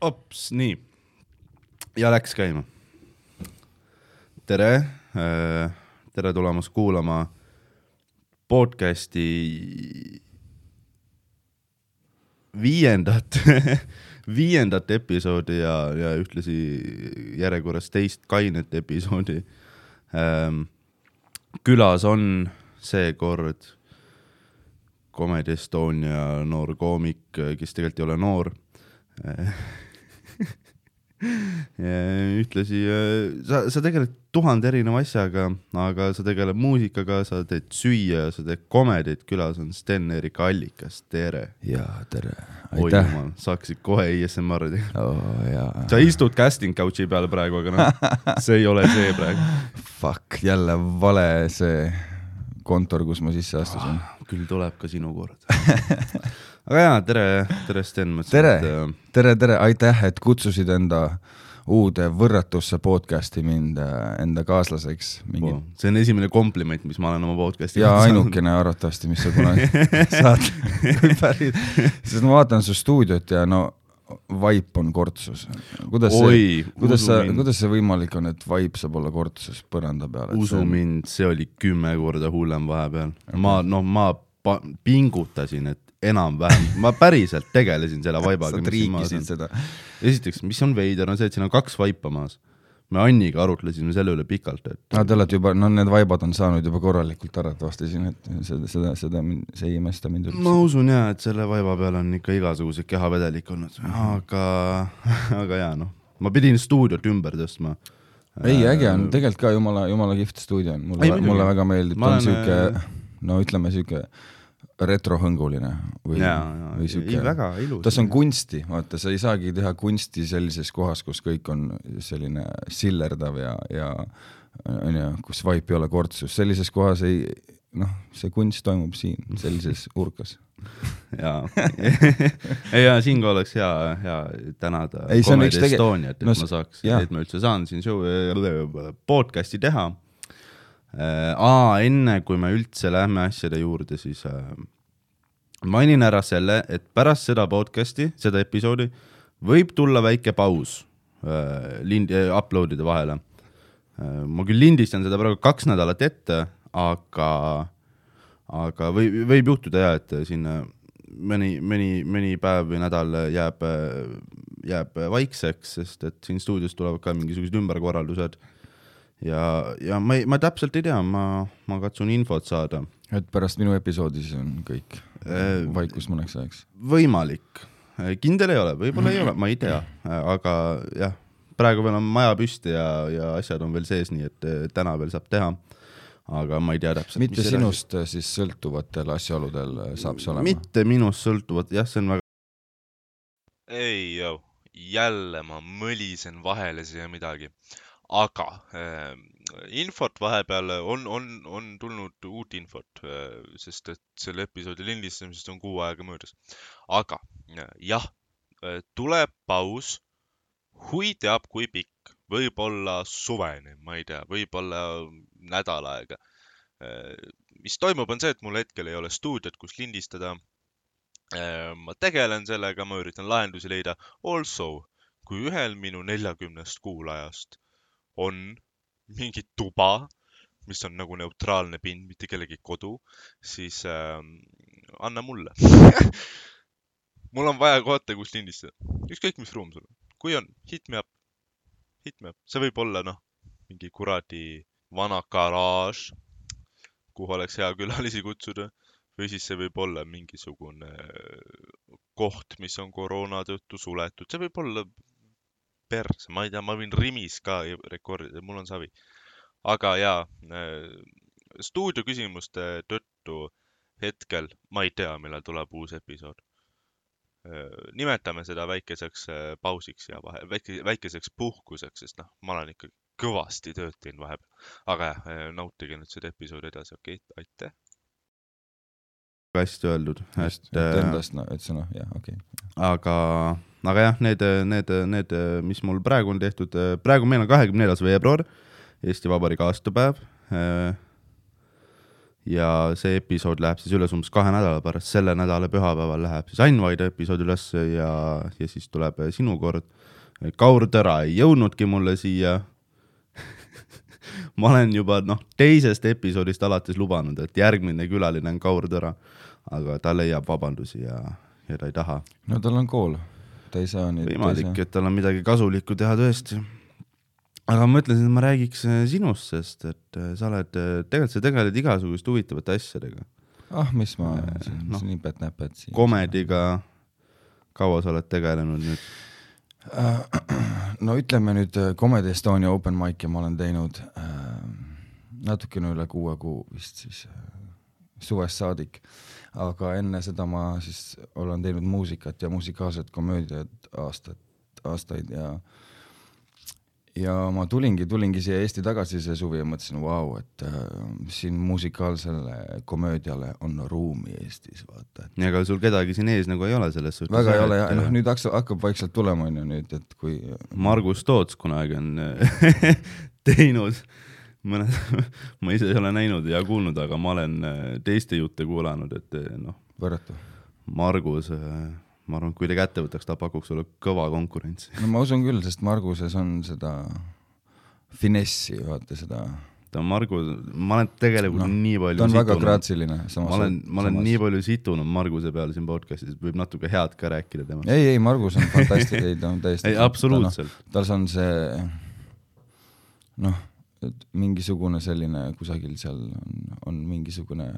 ops, nii. ja läks käima. tere, tere tulemast kuulama podcast'i viiendat, viiendat episoodi ja, ja ühtlasi järjekorras teist kainet episoodi ähm,. külas on seekord Comedy Estonia noor koomik, kes tegelikult ei ole noor. ühtlasi äh, sa, sa tegeled tuhande erineva asjaga, aga sa tegeled muusikaga, sa teed süüa, sa teed komedit, külas on Sten-Erik Allikas, tere. jaa, tere, aitäh. saaksid kohe ISMR-i teha. jaa, sa istud casting couch'i peal praegu, aga noh, see ei ole see praegu. fuck, jälle vale see kontor, kus ma sisse astusin. küll tuleb ka sinu kord. aga jaa, tere, tere Sten. tere, tere, tere, aitäh, et kutsusid enda uude võrratusse podcast'i mind äh, enda kaaslaseks. mingi see on esimene kompliment, mis ma olen oma podcast'i ja ainukene arvatavasti, mis sa kunagi saad, sest ma vaatan su stuudiot ja no vaip on kortsus. kuidas see, oi, kuidas usu sa, kuidas see võimalik on, et vaip saab olla kortsus põranda peal? usu mind, see oli kümme korda hullem vahepeal. ma, noh, ma pingutasin, et enam-vähem, ma päriselt tegelesin selle vaibaga. sa triikisid seda. esiteks, mis on veider, on see, et siin on kaks vaipa maas. me Anniga arutlesime selle üle pikalt, et no te olete juba, no need vaibad on saanud juba korralikult arvatavasti siin, et seda, seda, seda, see ei imesta mind ma üldse. usun jaa, et selle vaiba peal on ikka igasuguseid kehavedelikke olnud, aga, aga jaa, noh, ma pidin stuudiot ümber tõstma. ei, äge on, tegelikult ka jumala, jumala kihvt stuudio on, mulle, mulle väga meeldib, Ma ta on olen, siuke, no ütleme siuke retrohõnguline või, või siuke, väga ilus. tas on kunsti, vaata, sa ei saagi teha kunsti sellises kohas, kus kõik on selline sillerdav ja, ja onju, kus vaip ei ole kortsus, sellises kohas ei, noh, see kunst toimub siin, sellises urkas ei ja siinkohal oleks hea, hea tänada Comedy Estoniat, et no ma saaks, et ma üldse saan siin show, podcast'i teha. aa, enne kui me üldse lähme asjade juurde, siis äh, mainin ära selle, et pärast seda podcast'i, seda episoodi võib tulla väike paus äh, lind-, upload'ide vahele äh,. ma küll lindistan seda praegu kaks nädalat ette, aga aga või võib juhtuda ja, et siin äh, mõni, mõni, mõni päev või nädal jääb, jääb vaikseks, sest et siin stuudios tulevad ka mingisugused ümberkorraldused. ja, ja ma ei, ma täpselt ei tea, ma, ma katsun infot saada. et pärast minu episoodi siis on kõik Äh, vaikus mõneks ajaks. võimalik, kindel ei ole, võib-olla ei ole, ma ei tea, aga jah, praegu veel on maja püsti ja, ja asjad on veel sees, nii et eh, täna veel saab teha. aga ma ei tea täpselt. mitte sinust äh, siis sõltuvatel asjaoludel äh, saab see olema? mitte minust sõltuvat, jah, see on väga ei joo, jälle ma mõlisen vahele siia midagi. Aga äh, infot vahepeal on, on, on tulnud uut infot äh,, sest et selle episoodi lindistamisest on kuu aega möödas. aga äh, jah äh,, tuleb paus. hui teab, kui pikk, võib-olla suveni, ma ei tea, võib-olla nädal aega. mis toimub, on see, et mul hetkel ei ole stuudiot, kus lindistada ma tegelen sellega, ma üritan lahendusi leida. Also, kui ühel minu neljakümnest kuulajast on mingi tuba, mis on nagu neutraalne pind, mitte kellegi kodu, siis äh, anna mulle. mul on vaja kohta, kus lindistada. ükskõik, mis ruum sul on. kui on, hit me up, hit me up. see võib olla, noh, mingi kuradi vana garaaž, kuhu oleks hea külalisi kutsuda või siis see võib olla mingisugune koht, mis on koroona tõttu suletud, see võib olla perse, ma ei tea, ma võin Rimis ka rekordida, mul on savi. aga jaa, stuudio küsimuste tõttu hetkel ma ei tea, millal tuleb uus episood. nimetame seda väikeseks äh, pausiks ja vahe, väike, väikeseks puhkuseks, sest noh, ma olen ikka kõvasti tööd teinud vahepeal. aga jah, nautige nüüd seda episoodi edasi, okei okay,, aitäh. Hästi öeldud, et äh, endast, no et see noh, jah, okei okay.. aga, aga jah, need, need, need, mis mul praegu on tehtud, praegu meil on kahekümne neljas veebruar, Eesti Vabariigi aastapäev. ja see episood läheb siis üles umbes kahe nädala pärast, selle nädala pühapäeval läheb siis Ain Vaide episood üles ja, ja siis tuleb sinu kord. Kaur Tõra ei jõudnudki mulle siia. ma olen juba noh, teisest episoodist alates lubanud, et järgmine külaline on Kaur Tõra, aga ta leiab vabandusi ja, ja ta ei taha. no tal on kool, ta ei saa nüüd. võimalik, et tal on midagi kasulikku teha tõesti. aga ma mõtlesin, et ma räägiks äh, sinust, sest et äh, sa oled, tegelikult sa tegeled igasuguste huvitavate asjadega, ah, mis ma siin no, nipet-näpet siin. komediga. kaua sa oled tegelenud nüüd? no ütleme nüüd äh, Comedy Estonia open mic'i ma olen teinud äh, natukene üle kuue kuu vist siis äh, suvest saadik, aga enne seda ma siis olen teinud muusikat ja musikaalset komöödiat aastat, aastaid ja ja ma tulingi, tulingi siia Eesti tagasi see suvi ja mõtlesin, vau, et äh, siin musikaalsele komöödiale on ruumi Eestis, vaata, et ega sul kedagi siin ees nagu ei ole selles suhtes. väga ei ole ja noh, nüüd hakkab, hakkab vaikselt tulema, on ju nüüd, et kui Margus Toots kunagi on teinud mõned, ma ise ei ole näinud ja kuulnud, aga ma olen äh, teiste jutte kuulanud, et äh, noh, võrratu Margus, ma arvan, kui ta kätte võtaks, ta pakuks sulle kõva konkurentsi. no ma usun küll, sest Marguses on seda finessi, vaata seda, ta on Margus, ma olen tegelikult Noh, no, nii palju ta on väga situnud, graatsiline. ma olen, ma olen nii palju situnud Marguse peale siin podcast'is, võib natuke head ka rääkida temast. ei, ei Margus on fantastiline, ei ta on täiesti ei, absoluutselt. tal on see noh, et mingisugune selline kusagil seal on, on mingisugune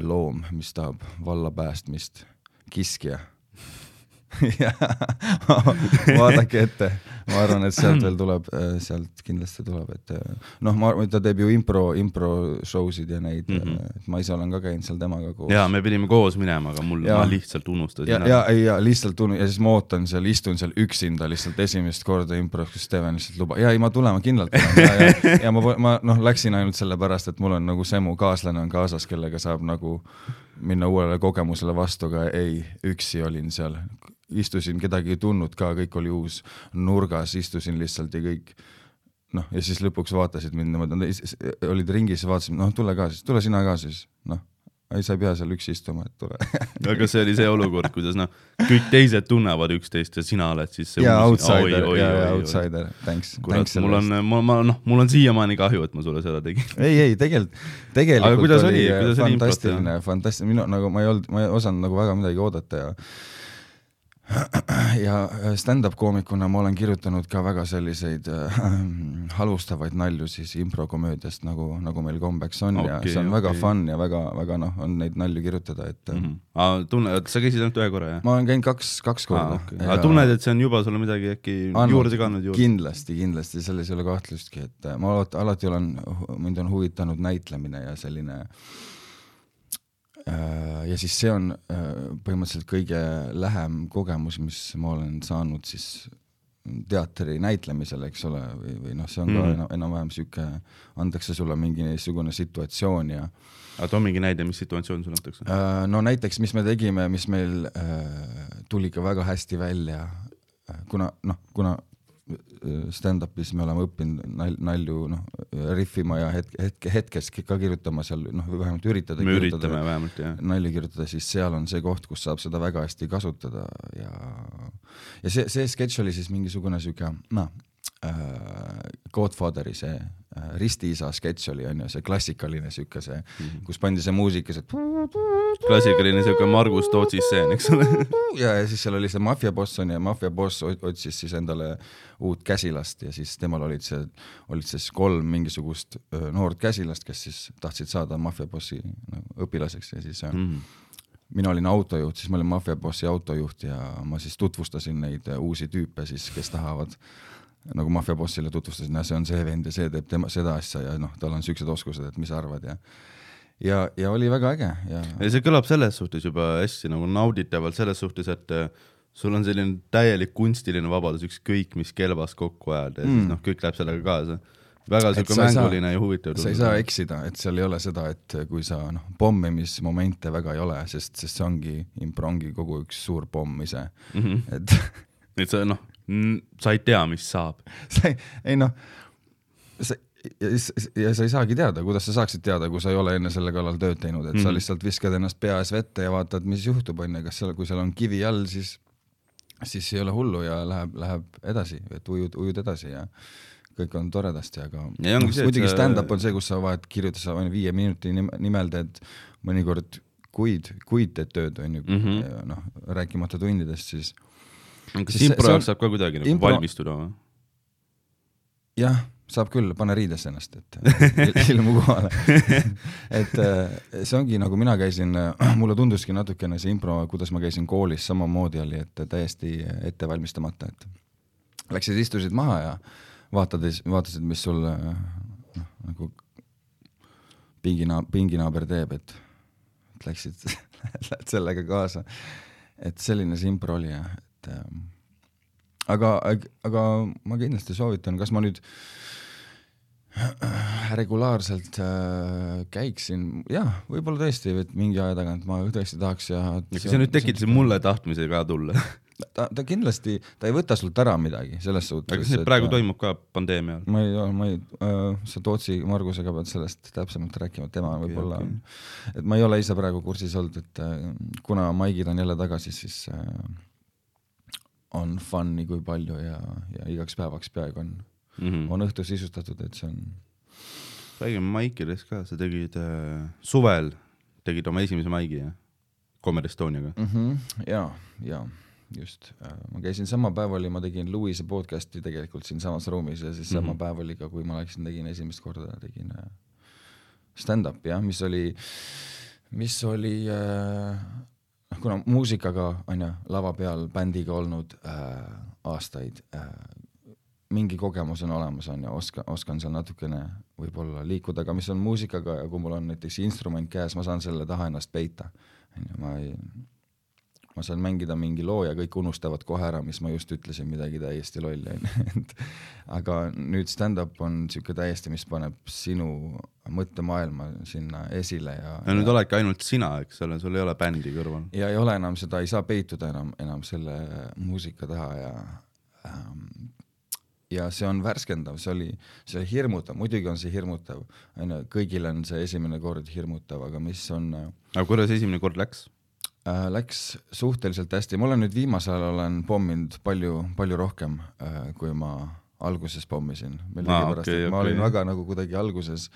loom, mis tahab valla päästmist, kiskja. vaadake ette, ma arvan, et sealt veel tuleb, sealt kindlasti tuleb, et noh, ma, ta teeb ju impro, impro show sid ja neid mm. -hmm. et ma ise olen ka käinud seal temaga koos. ja me pidime koos minema, aga mul, ma lihtsalt unustasin ja, ja, ja lihtsalt tun- ja siis ma ootan seal, istun seal üksinda lihtsalt esimest korda impros, kus Steven lihtsalt lubab, ja ei, ma tulen, ma kindlalt tulen ja, ja, ja ma, ma noh, läksin ainult sellepärast, et mul on nagu Semu kaaslane on kaasas, kellega saab nagu minna uuele kogemusele vastu, aga ei, üksi olin seal, istusin, kedagi ei tundnud ka, kõik oli uus, nurgas istusin lihtsalt ja kõik noh, ja siis lõpuks vaatasid mind niimoodi, nad olid ringis vaatasid, noh, tule ka siis, tule sina ka siis, noh, ei, sa ei pea seal üksi istuma, et tule aga see oli see olukord, kuidas noh, kõik teised tunnevad üksteist ja sina oled siis see ja uus- outsider oi, oi, ja, oi, ja oi. outsider, thanks. kurat, mul on, ma, ma noh, mul on siiamaani kahju, et ma sulle seda tegin. ei, ei tegelikult, tegelikult oli- oli improt fantastiline, fantastiline, minu nagu ma ei olnud, ma ei osanud nagu väga midagi oodata ja ja stand-up koomikuna ma olen kirjutanud ka väga selliseid äh, halvustavaid nalju siis improkomöödiast nagu, nagu meil kombeks on okay, ja see on väga okei. fun ja väga-väga noh, on neid nalju kirjutada, et mm. -hmm. tunne, sa käisid ainult ühe korra, jah? ma olen käinud kaks, kaks korda aa, aga tunned, et see on juba sulle midagi äkki Andnud. juurde kandnud juurde? kindlasti, kindlasti, selles ei ole kahtlustki, et äh, ma alati, alati olen, mind on huvitanud näitlemine ja selline äh, ja siis see on äh, põhimõtteliselt kõige lähem kogemus, mis ma olen saanud siis teatri näitlemisel, eks ole, või, või noh, see on ka Mhm. enam, enam-vähem sihuke, antakse sulle mingisugune situatsioon ja aga too mingi näide, mis situatsioon sulle antakse? Äh, no näiteks, mis me tegime, mis meil äh, tuli ka väga hästi välja, kuna noh, kuna äh, stand-up'is me oleme õppinud nal-, nalju noh, rihvima ja hetke, hetke, hetkes ka kirjutama seal noh, vähemalt üritada me kirjutada üritame vähemalt, jah. nalja kirjutada, siis seal on see koht, kus saab seda väga hästi kasutada ja ja see, see sketš oli siis mingisugune sihuke noh äh,, Godfatheri see äh, ristiisa sketš oli onju, see klassikaline sihuke see mm, -hmm. kus pandi see muusika, see klassikaline siuke Margus Tootsi stseen, eks ole. ja, ja siis seal oli see maffiaboss on ju, maffiaboss ot- otsis siis endale uut käsilast ja siis temal olid see, olid siis kolm mingisugust noort käsilast, kes siis tahtsid saada maffiabossi nagu õpilaseks ja siis mm. mina olin autojuht, siis ma olin maffiabossi autojuht ja ma siis tutvustasin neid äh, uusi tüüpe siis, kes tahavad nagu maffiabossile tutvustasin, see on see vend ja see teeb tema seda asja ja noh, tal on siuksed oskused, et mis sa arvad ja ja, ja oli väga äge ja ja see kõlab selles suhtes juba hästi nagu nauditavalt selles suhtes, et äh, sul on selline täielik kunstiline vabadus ükskõik mis kelbas kokku ajada ja mm. siis noh, kõik läheb sellega kaasa. väga siuke mänguline ja huvitav. sa ei saa eksida, et seal ei ole seda, et kui sa noh, pommimismomente väga ei ole, sest, sest see ongi, impro ongi kogu üks suur pomm ise mm. -hmm. et et sa noh, sa ei tea, mis saab. sa ei, ei noh, sa ja, s- ja sa ei saagi teada, kuidas sa saaksid teada, kui sa ei ole enne selle kallal tööd teinud, et mm sa Mhm. lihtsalt viskad ennast pea ees vette ja vaatad, mis juhtub, onju, kas seal, kui seal on kivi all, siis siis ei ole hullu ja läheb, läheb edasi, et ujud, ujud edasi ja kõik on toredasti, aga et muidugi stand-up on see, kus sa vahet kirjutada, sa ainult viie minuti nim- nimel teed mõnikord kuid, kuid teed tööd, onju Mhm., noh, rääkimata tundidest, siis kas impro jaoks saab ka kuidagi nagu impro- valmistuda või? jah, saab küll, pane riidesse ennast, et il- ilmu kohale. et äh, see ongi nagu mina käisin, mulle tunduski natukene see impro, kuidas ma käisin koolis, samamoodi oli, et täiesti ette valmistamata, et läksid, istusid maha ja vaatad, vaatasid, mis sul äh, noh, nagu pingina-, pinginaaber teeb, et et läksid, lähed sellega kaasa. et selline see impro oli jah, et ähm, aga, aga ma kindlasti soovitan, kas ma nüüd regulaarselt äh, käiksin, jah, võib-olla tõesti, et mingi aja tagant ma tõesti tahaks ja kas sa nüüd tekitasid mulle tahtmise ka tulla? ta, ta kindlasti, ta ei võta sult ära midagi selles suhtes. aga kas see praegu toimub ka pandeemia ajal? ma ei, ma ei äh,, sa Tootsi Margusega pead sellest täpsemalt rääkima, tema Okei, võib-olla okay., et ma ei ole ise praegu kursis olnud, et äh, kuna maigid on jälle tagasi, siis äh, on fun'i kui palju ja, ja igaks päevaks peaaegu on mm, Mhm. -hmm. on õhtu sisustatud, et see on räägime maikidest ka, sa tegid äh, suvel, tegid oma esimese maigi, jah? Comedy Estoniaga. mm. -hmm. ja, ja just, ma käisin sama päev oli, ma tegin Louise podcast'i tegelikult siinsamas ruumis ja siis sama mm Mhm. -hmm. päev oli ka, kui ma läksin, tegin esimest korda, tegin äh, stand-up'i jah, mis oli, mis oli äh, kuna muusikaga on ju lava peal bändiga olnud äh, aastaid äh,, mingi kogemus on olemas, on ju, oskan, oskan seal natukene võib-olla liikuda, aga mis on muusikaga ja kui mul on näiteks instrument käes, ma saan selle taha ennast peita, on ju, ma ei, ma saan mängida mingi loo ja kõik unustavad kohe ära, mis ma just ütlesin, midagi täiesti lolli, on ju, et aga nüüd stand-up on niisugune täiesti, mis paneb sinu mõttemaailma sinna esile ja ja nüüd oledki ainult sina, eks ole, sul ei ole bändi kõrval. ja ei ole enam seda, ei saa peituda enam, enam selle muusika taha ja ähm, ja see on värskendav, see oli, see oli hirmutav, muidugi on see hirmutav, on ju, kõigil on see esimene kord hirmutav, aga mis on äh, aga kuidas esimene kord läks? Äh, läks suhteliselt hästi, ma olen nüüd viimasel ajal olen pomminud palju, palju rohkem äh,, kui ma alguses pommisin. millegipärast okei, okay,, ma okei. olin väga nagu kuidagi alguses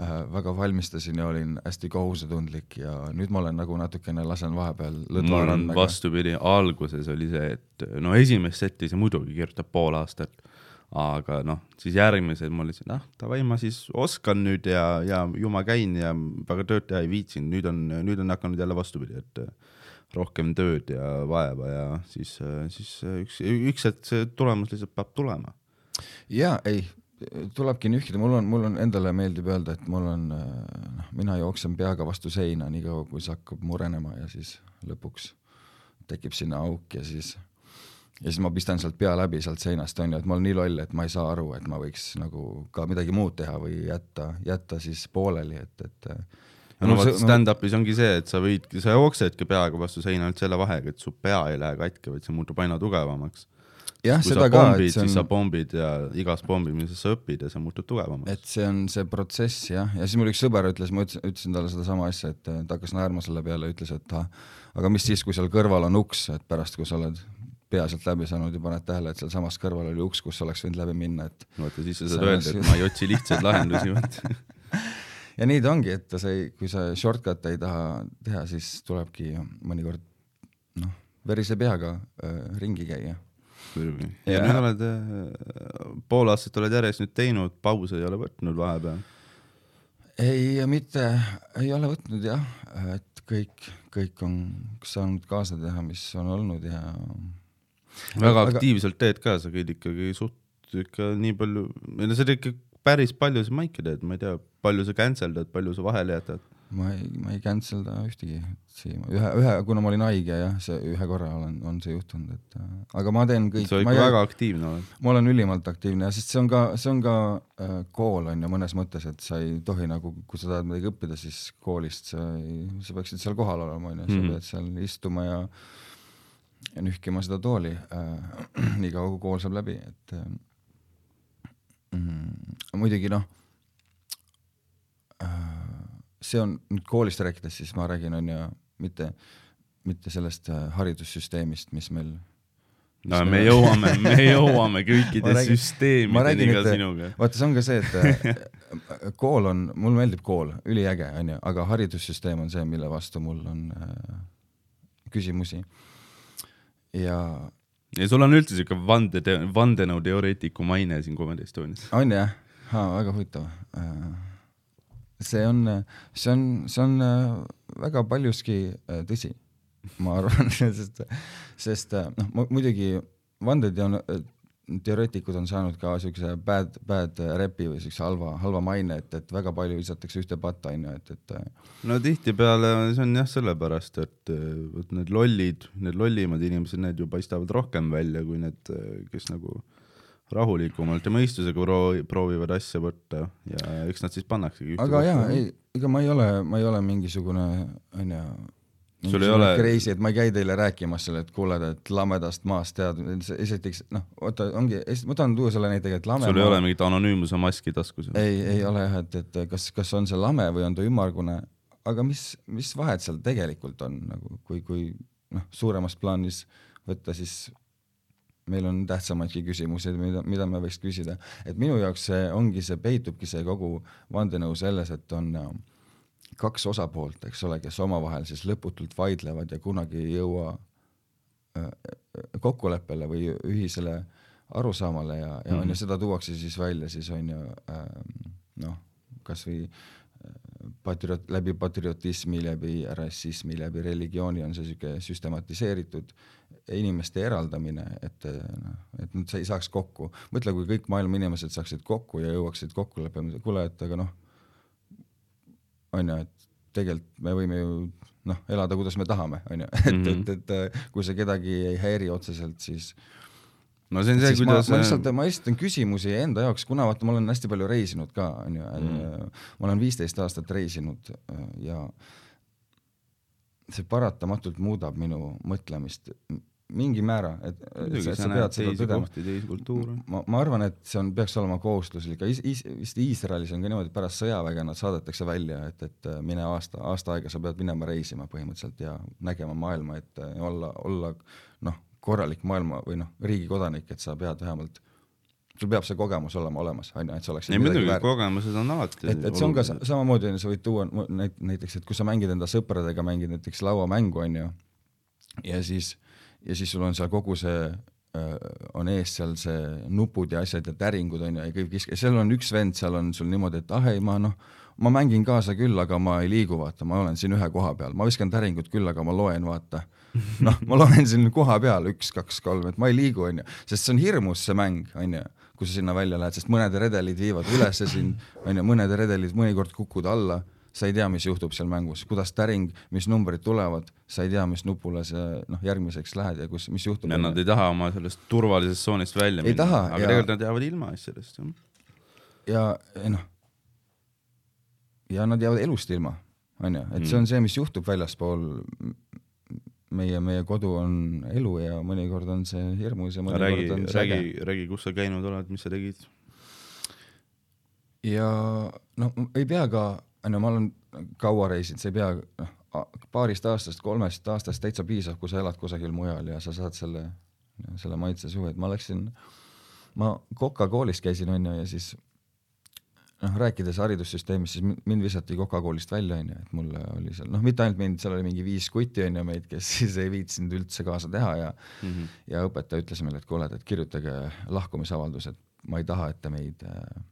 äh, väga valmistasin ja olin hästi kohusetundlik ja nüüd ma olen nagu natukene lasen vahepeal lõdva rannaga. vastupidi, alguses oli see, et no esimest setti see muidugi kirjutab pool aastat, aga noh, siis järgmised ma olin, ah davai, ma siis oskan nüüd ja, ja ju ma käin ja väga tööd teha ei viitsinud, nüüd on, nüüd on hakanud jälle vastupidi, et äh, rohkem tööd ja vaeva ja siis, siis äh, üks, üks hetk see tulemus lihtsalt peab tulema. jaa, ei, tulebki nühkida, mul on, mul on endale meeldib öelda, et mul on äh, noh, mina jooksen peaga vastu seina niikaua, kui see hakkab murenema ja siis lõpuks tekib sinna auk ja siis ja siis ma pistan sealt pea läbi sealt seinast onju, et ma olen nii loll, et ma ei saa aru, et ma võiks nagu ka midagi muud teha või jätta, jätta siis pooleli, et, et no vot, stand-up'is ongi see, et sa võid, sa jooksedki peaga vastu seina ainult selle vahega, et su pea ei lähe katki, vaid see muutub aina tugevamaks. jah, seda ka, see siis sa on, pommid ja igas pommimises sa õpid ja sa muutud tugevamaks. et see on see protsess jah, ja siis mul üks sõber ütles, ma ütlesin, ütlesin talle sedasama asja, et ta hakkas naerma selle peale, ütles, et ah, aga mis siis, kui seal kõrval on uks, et pärast, kui sa oled pea sealt läbi saanud ja paned tähele, et sealsamas kõrval oli uks, kus oleks võinud läbi minna, et vaata, siis sa saad öelda, et ma ei otsi lihtsaid lahendusi, vaata. ja nii ta ongi, et sa ei, kui sa shortcut'e ei taha teha, siis tulebki mõnikord noh, verise peaga äh, ringi käia. ja nüüd oled, pool aastat oled järjest nüüd teinud, pause ei ole võtnud vahepeal. ei, mitte, ei ole võtnud jah, et kõik, kõik on saanud kaasa teha, mis on olnud ja väga Aga- aktiivselt teed ka, sa käid ikkagi suht ikka nii palju, või no sa teed ikka päris palju sa maiki teed, ma ei tea, palju sa cancel dad, palju sa vahele jätad. ma ei, ma ei cancel da ühtegi ühe, ühe, kuna ma olin haige jah, see ühe korra olen, on see juhtunud, et äh, aga ma teen kõik, sa ma, ikka väga aktiivne oled. ma olen ülimalt aktiivne sest see on ka, see on ka äh, kool on ju mõnes mõttes, et sa ei tohi nagu, kui sa tahad midagi õppida, siis koolist sa ei, sa peaksid seal kohal olema, on ju, sa Mhm. pead seal istuma ja ja nühkima seda tooli äh, nii kaua, kui kool saab läbi, et äh, mm, muidugi noh äh, see on nüüd koolist rääkides, siis ma räägin, on ju, mitte, mitte sellest äh, haridussüsteemist, mis meil no me jõuame, me jõuame kõikide räägin- et- sinuga. vaata, see on ka see, et äh, kool on, mulle meeldib kool, üliäge onju, aga haridussüsteem on see, mille vastu mul on äh, küsimusi. Ja ja sul on üldse siuke vande, vandenõuteoreetiku maine siin Comedy Estonias. on jah, väga huvitav. see on, see on, see on äh, väga paljuski äh, tõsi, ma arvan, sest, sest äh, noh, muidugi vandeteoreetikud on saanud ka siukse bad, bad rep'i või siukse halva, halva maine, et, et väga palju visatakse ühte patta, onju, et, et no tihtipeale see on jah sellepärast, et vot need lollid, need lollimad inimesed, need ju paistavad rohkem välja kui need, kes nagu rahulikumalt ja mõistusega proo- proovivad asja võtta ja eks nad siis pannaksegi aga jaa, ei, ega ma ei ole, ma ei ole mingisugune, onju, Sul ei ole- crazy, et ma ei käi teile rääkimas selle, et kuule, et lamedast maast tead, esiteks noh, oota, ongi, ma tahan tuua selle näitega, et lame sul ei ole mingit anonüümsuse maski taskus? ei, ei ole jah, et, et kas, kas on see lame või on ta ümmargune, aga mis, mis vahet seal tegelikult on nagu, kui, kui noh, suuremas plaanis võtta, siis meil on tähtsamaidki küsimusi, mida, mida me võiks küsida, et minu jaoks see ongi see, peitubki see kogu vandenõu selles, et on äh, kaks osapoolt, eks ole, kes omavahel siis lõputult vaidlevad ja kunagi ei jõua äh, kokkuleppele või ühisele arusaamale ja, ja on ju, seda tuuakse siis välja siis on ju ähm, noh, kasvõi äh, patrioot, läbi patriotismi, läbi rassismi, läbi religiooni on see sihuke süstematiseeritud inimeste eraldamine, et noh, et nad ei saaks kokku. mõtle, kui kõik maailma inimesed saaksid kokku ja jõuaksid kokkuleppele, kuule, et aga noh, on ju, et tegelikult me võime ju noh, elada, kuidas me tahame, on ju, et mm, Mhm. -hmm. et, et kui see kedagi ei häiri otseselt, siis no see on see, siis ma, kuidas ma lihtsalt, ma esitan küsimusi enda jaoks, kuna vaata, ma olen hästi palju reisinud ka, onju, Mm. ma olen viisteist aastat reisinud ja see paratamatult muudab minu mõtlemist mingi määra, et, et sa, sa pead seda kultuure. ma, ma arvan, et see on, peaks olema kohustuslik, is, is, vist Iisraelis on ka niimoodi, pärast sõjaväge nad saadetakse välja, et, et äh, mine aasta, aasta aega sa pead minema reisima põhimõtteliselt ja nägema maailma, et äh, olla, olla noh, korralik maailma või noh, riigi kodanik, et sa pead vähemalt, sul peab see kogemus olema olemas, on ju, et see oleks ei muidugi, kogemused on alati et, et see on ka sa- samamoodi, sa võid tuua näiteks, et kui sa mängid enda sõpradega, mängid näiteks lauamängu, on ju, ja siis, ja siis sul on seal kogu see on ees seal see nupud ja asjad ja täringud on ju, ja kõik kisk-, seal on üks vend, seal on sul niimoodi, et ah ei, ma noh, ma mängin kaasa küll, aga ma ei liigu, vaata, ma olen siin ühe koha peal, ma viskan täringut küll, aga ma loen, vaata. noh, ma loen siin koha peal üks, kaks, kolm, et ma ei liigu, onju, sest see on hirmus, see mäng, onju, kui sa sinna välja lähed, sest mõned redelid viivad ülesse sind, onju, mõned redelid mõnikord kukud alla, sa ei tea, mis juhtub seal mängus, kuidas täring, mis numbrid tulevad, sa ei tea, mis nupule sa noh, järgmiseks lähed ja kus, mis juhtub. ja nad ei taha oma sellest turvalisest tsoonist välja Ei taha, aga ja- tegelikult nad jäävad ilma asjadest, ja noh, ja nad jäävad elust ilma, onju, et see Mm. on see, mis juhtub väljaspool meie, meie kodu on elu ja mõnikord on see hirmus ja mõnikord räägi on, see räägi äge., räägi, kus sa käinud oled, mis sa tegid? ja noh, ei pea ka, onju, ma olen kaua reisinud, sa ei pea, noh, paarist aastast, kolmest aastast täitsa piisab, kui sa elad kusagil mujal ja sa saad selle, selle maitse suhu, et ma läksin, ma Coca koolis käisin, onju, ja siis noh, rääkides haridussüsteemist, siis min- mind visati Coca koolist välja, onju, et mul oli seal, noh, mitte ainult mind, seal oli mingi viis kutti, onju, meid, kes siis ei viitsinud üldse kaasa teha ja Mhm. ja õpetaja ütles meile, et kuule, et kirjutage lahkumisavaldus, et ma ei taha, et te meid äh, äh,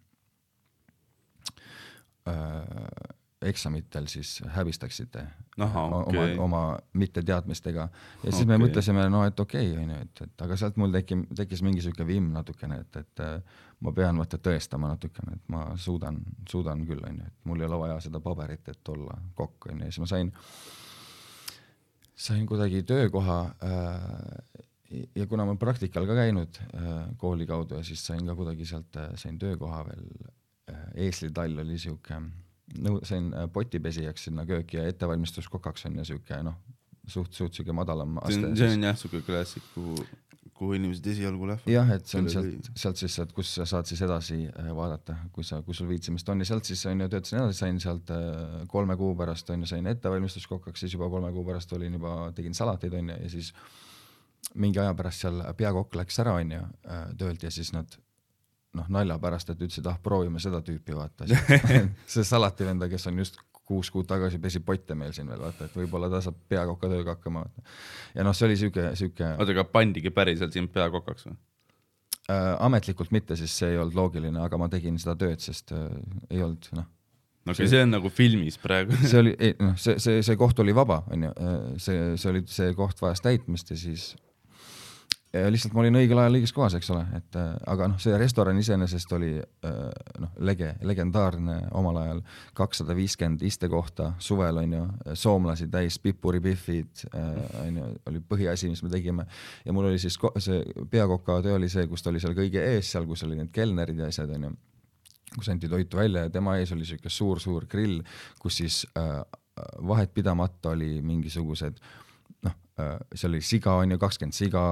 eksamitel siis häbistaksite Ahah, o- okei. oma, oma mitteteadmistega ja siis me Okei. mõtlesime, no et okei okay,, onju, et, et aga sealt mul teki-, tekkis mingi sihuke vimm natukene, et, et äh, ma pean vaata tõestama natukene, et ma suudan, suudan küll, onju, et mul ei ole vaja seda paberit, et olla kokk, onju, ja siis ma sain, sain kuidagi töökoha äh, ja kuna ma praktikal ka käinud äh, kooli kaudu ja siis sain ka kuidagi sealt äh,, sain töökoha veel äh,, eeslitall oli siuke, nõu-, sain äh, potipesijaks sinna kööki ja ettevalmistus kokaks on ju siuke noh, suht, suht siuke madalam see aste on, see on jah, siuke klassiku, kuhu inimesed esialgu lähevad. jah, et see on sealt, sealt siis, et kus sa saad siis edasi äh, vaadata, kui sa, kui sul viitsimist on ja sealt siis on ju töötasin edasi, sain sealt äh, kolme kuu pärast on ju sain ettevalmistuskokkaks, siis juba kolme kuu pärast olin juba, tegin salateid on ju ja siis mingi aja pärast seal peakokk läks ära on ju äh, töölt ja siis nad noh, nalja pärast, et ütlesid, ah proovime seda tüüpi vaata, see salativenda, kes on just kuus kuud tagasi pesi potte meil siin veel vaata, et võib-olla ta saab peakoka tööga hakkama ja noh, see oli siuke, siuke oota, aga pandigi päriselt sind peakokaks või? äh, ametlikult mitte, sest see ei olnud loogiline, aga ma tegin seda tööd, sest äh, ei olnud noh, no See- see, see on nagu filmis praegu. see oli, noh, see, see, see koht oli vaba, onju, see, see oli, see koht vajas täitmist ja siis lihtsalt ma olin õigel ajal õiges kohas, eks ole, et äh, aga noh, see restoran iseenesest oli äh, noh, lege, legendaarne omal ajal, kakssada viiskümmend istekohta suvel onju, soomlasi täis, pipuripihvid äh, onju, oli põhiasi, mis me tegime. Ja mul oli siis see peakoka töö oli see, kus ta oli seal kõige ees, seal, kus oli need kelnerid ja asjad onju kus anti toitu välja ja tema ees oli siuke suur-suur grill, kus siis äh, vahet pidamata oli mingisugused äh,, seal oli siga on ju, kakskümmend siga,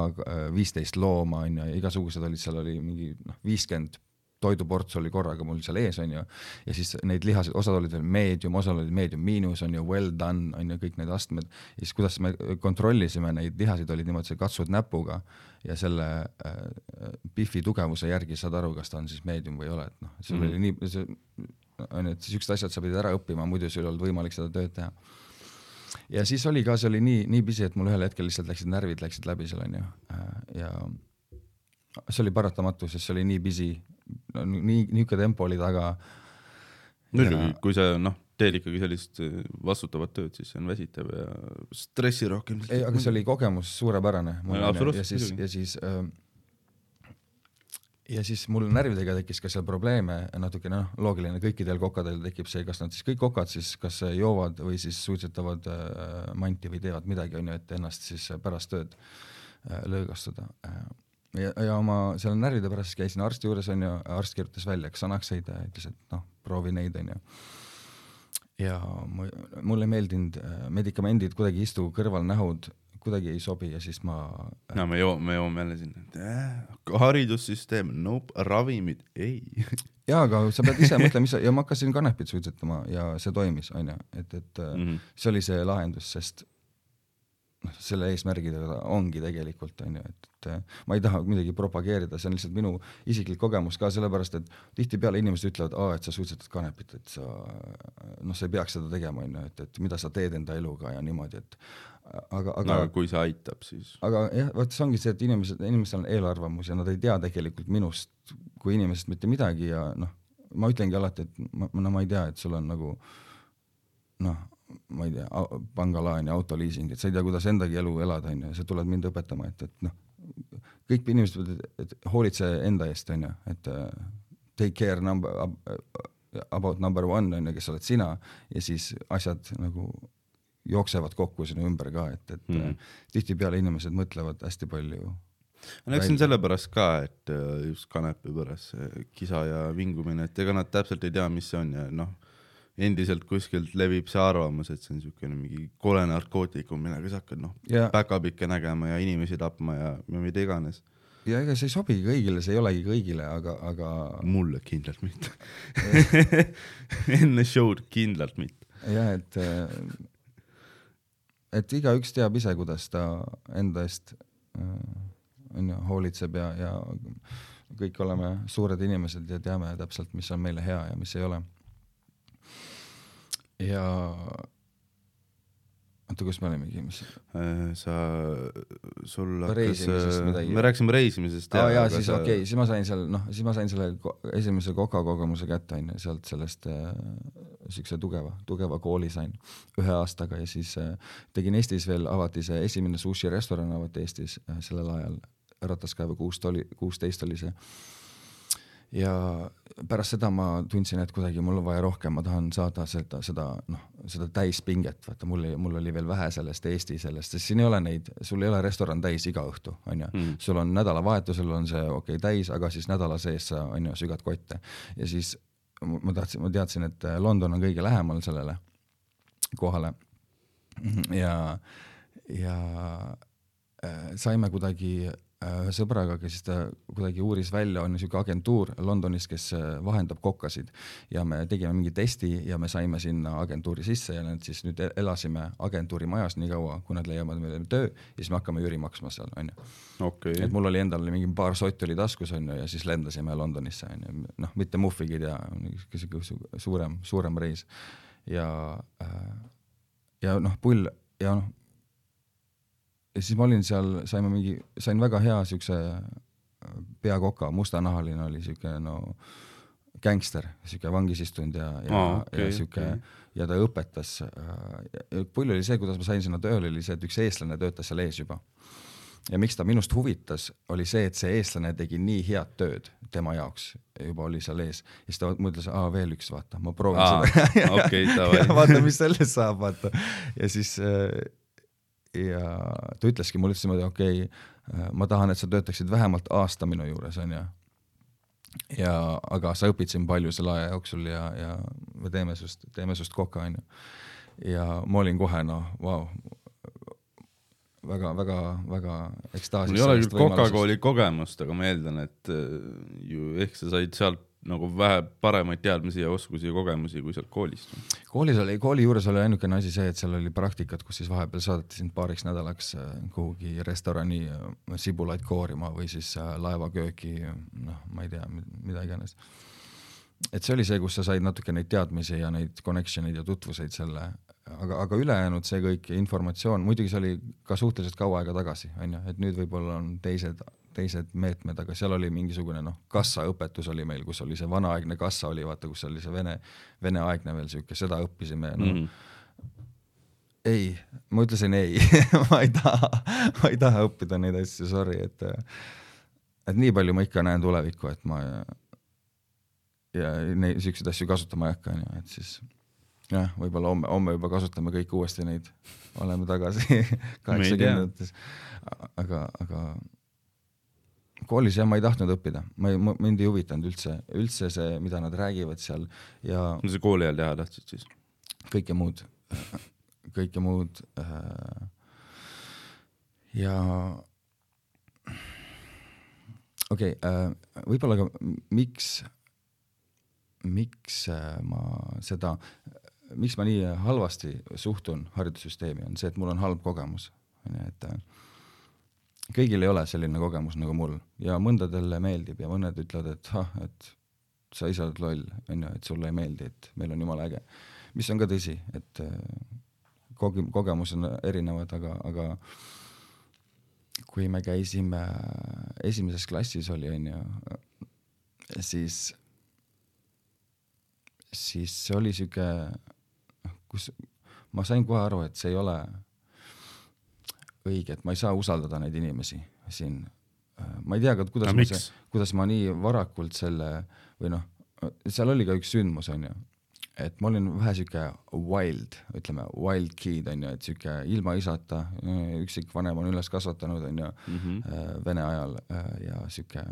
viisteist looma on ju, igasugused olid, seal oli mingi noh, viiskümmend toiduports oli korraga mul seal ees on ju. Ja siis neid lihaseid, osad olid veel medium, osad olid medium miinus on ju, well done on ju, kõik need astmed. Ja siis kuidas me kontrollisime neid lihaseid, olid niimoodi, sa katsud näpuga ja selle äh, Biffi tugevuse järgi saad aru, kas ta on siis medium või ei ole, et noh, sul Mhm. oli nii, see on ju, et siuksed asjad sa pidid ära õppima, muidu sul ei olnud võimalik seda tööd teha ja siis oli ka, see oli nii, nii pisi, et mul ühel hetkel lihtsalt läksid närvid läksid läbi seal onju ja see oli paratamatu, sest see oli nii pisi, no nii, niisugune tempo oli taga. muidugi, kui sa noh, teed ikkagi sellist äh, vastutavat tööd, siis see on väsitav ja stressirohkem. ei, aga see oli kogemus suurepärane. Ja siis, ja siis äh, ja siis mul närvidega tekkis ka seal probleeme natukene, noh, loogiline, kõikidel kokadel tekib see, kas nad siis kõik kokad siis kas joovad või siis suitsetavad äh, manti või teevad midagi, on ju, et ennast siis pärast tööd äh, lõõgastuda äh, ja, ja oma selle närvide pärast käisin arsti juures onju, arst kirjutas välja Xanaxeid ja ütles, et noh, proovi neid onju. ja mu- mulle ei meeldinud äh, medikamendid, kuidagi ei istu kõrval nähud, kuidagi ei sobi ja siis ma no me joome, me joome jälle sinna äh,, haridussüsteem, nope, ravimid, ei. jaa, aga sa pead ise mõtlema, mis sa, ja ma hakkasin kanepit suitsetama ja see toimis onju, et, et mm. -hmm. see oli see lahendus, sest noh, selle eesmärgidega ongi tegelikult onju, et, et äh, ma ei taha midagi propageerida, see on lihtsalt minu isiklik kogemus ka sellepärast, et tihtipeale inimesed ütlevad, et sa suitsetad kanepit, et sa noh, sa ei peaks seda tegema onju, et, et mida sa teed enda eluga ja niimoodi, et aga, aga no aga kui see aitab, siis aga jah, vot see ongi see, et inimesed, inimestel on eelarvamus ja nad ei tea tegelikult minust kui inimesest mitte midagi ja noh, ma ütlengi alati, et ma, no ma ei tea, et sul on nagu noh, ma ei tea, pangalaen ja autoliising, et sa ei tea, kuidas endagi elu elada, onju, ja sa tuled mind õpetama, et, et noh, kõik inimesed ütlevad, et hoolitse enda eest, onju, et uh, take care number about number one onju, kes oled sina ja siis asjad nagu jooksevad kokku sinu ümber ka, et, et mm. tihtipeale inimesed mõtlevad hästi palju no eks see on sellepärast ka, et äh, just kanepi pärast see kisa ja vingumine, et ega nad täpselt ei tea, mis see on ja noh, endiselt kuskilt levib see arvamus, et see on niisugune mingi kole narkootikum, millega sa hakkad noh, ja, päkapikke nägema ja inimesi tapma ja, ja mida iganes. ja ega see ei sobigi kõigile, see ei olegi kõigile, aga, aga mulle kindlalt mitte. enne show'd kindlalt mitte. jah, et et igaüks teab ise, kuidas ta enda eest onju hoolitseb ja, ja kõik oleme suured inimesed ja teame täpselt, mis on meile hea ja mis ei ole. ja oota, kus me olimegi, mis Äh, sa, sul hakkas midagi. me rääkisime reisimisest. aa jaa, siis okei okay,, siis ma sain seal, noh, siis ma sain selle esimese koka kogemuse kätte, onju, sealt sellest äh, siukse tugeva, tugeva kooli sain ühe aastaga ja siis äh, tegin Eestis veel, avati see esimene sushi restoran avati Eestis äh, sellel ajal, Rataskaeva kuust oli, kuusteist oli see. Ja pärast seda ma tundsin, et kuidagi mul on vaja rohkem, ma tahan saada seda, seda noh, seda täispinget, vaata mul, mul oli veel vähe sellest Eesti sellest, sest siin ei ole neid, sul ei ole restoran täis iga õhtu, onju Mm. sul on nädalavahetusel on see okei okay, täis, aga siis nädala sees sa on ju sügad kotte. Ja siis ma tahtsin, ma teadsin, et London on kõige lähemal sellele kohale. Ja, ja äh, saime kuidagi sõbraga, kes ta kuidagi uuris välja, on niisugune agentuur Londonis, kes äh, vahendab kokkasid. Ja me tegime mingi testi ja me saime sinna agentuuri sisse ja nüüd siis nüüd e-, elasime agentuuri majas nii kaua, kui nad leiavad meile töö ja siis me hakkame üüri maksma seal, onju. okei. Et mul oli endal mingi paar sotti oli taskus, onju, ja siis lendasime Londonisse, onju, noh, mitte muhvigid ja sihuke suurem, suurem reis. Ja äh, ja noh, pull ja noh ja siis ma olin seal, saime mingi, sain väga hea siukse äh, peakoka, mustanahaline oli siuke no gängster, siuke vangis istunud ja, ja Aa, okei, ja siuke okei. ja ta õpetas äh,. pull oli see, kuidas ma sain sinna tööle, oli see, et üks eestlane töötas seal ees juba. ja miks ta minust huvitas, oli see, et see eestlane tegi nii head tööd tema jaoks, juba oli seal ees. ja siis ta mõtles, aa veel üks, vaata, ma proovin Aa, seda ja vaata, mis sellest saab, vaata. ja siis äh, ja ta ütleski mulle ütles niimoodi, okei okay,, ma tahan, et sa töötaksid vähemalt aasta minu juures, onju. ja, aga sa õpid siin palju selle aja jooksul ja, ja me teeme sinust, teeme sinust koka, onju. ja ma olin kohe noh, vau, väga-väga-väga ekstaasis. mul ei ole küll Coca-Cooli kogemust, aga ma eeldan, et äh, ju ehk sa said sealt nagu vähe paremaid teadmisi ja oskusi ja kogemusi kui sealt koolist. koolis oli, kooli juures oli ainukene asi see, et seal oli praktikat, kus siis vahepeal saadeti sind paariks nädalaks äh, kuhugi restorani äh, sibulaid koorima või siis äh, laevakööki, noh, ma ei tea, mida iganes. et see oli see, kus sa said natuke neid teadmisi ja neid connection eid ja tutvuseid selle, aga, aga ülejäänud see kõik informatsioon, muidugi see oli ka suhteliselt kaua aega tagasi, onju, et nüüd võib-olla on teised teised meetmed, aga seal oli mingisugune noh, kassaõpetus oli meil, kus oli see vanaaegne kassa oli, vaata, kus oli see vene, veneaegne veel siuke, seda õppisime noh. Mm. ei, ma ütlesin ei ma ei taha, ma ei taha õppida neid asju, sorry, et, et nii palju ma ikka näen tulevikku, et ma ja, ja neid siukseid asju kasutama ei hakka, onju, et siis jah, võib-olla homme, homme juba kasutame kõik uuesti neid, oleme tagasi kaheksakümnendates, aga, aga koolis jah, ma ei tahtnud õppida, ma ei, mind ei huvitanud üldse, üldse see, mida nad räägivad seal ja. mis sa kooli ajal teha tahtsid siis? kõike muud, kõike muud äh,. ja okei okay, äh,, võib-olla ka miks, miks äh, ma seda, miks ma nii halvasti suhtun haridussüsteemi, on see, et mul on halb kogemus, onju, et kõigil ei ole selline kogemus nagu mul ja mõndadele meeldib ja mõned ütlevad, et ah, et sa ise oled loll, onju, et sulle ei meeldi, et meil on jumala äge. mis on ka tõsi, et äh, koge-, kogemused on erinevad, aga, aga kui me käisime esimeses klassis oli, onju, siis, siis see oli sihuke, kus ma sain kohe aru, et see ei ole õige, et ma ei saa usaldada neid inimesi siin. Äh, ma ei tea ka, kuidas ma, kuidas ma nii varakult selle või noh, seal oli ka üks sündmus, onju, et ma olin vähe sihuke wild, ütleme wild kid onju, et sihuke ilma isata, üksikvanem on üles kasvatanud onju mm -hmm. vene ajal äh, ja sihuke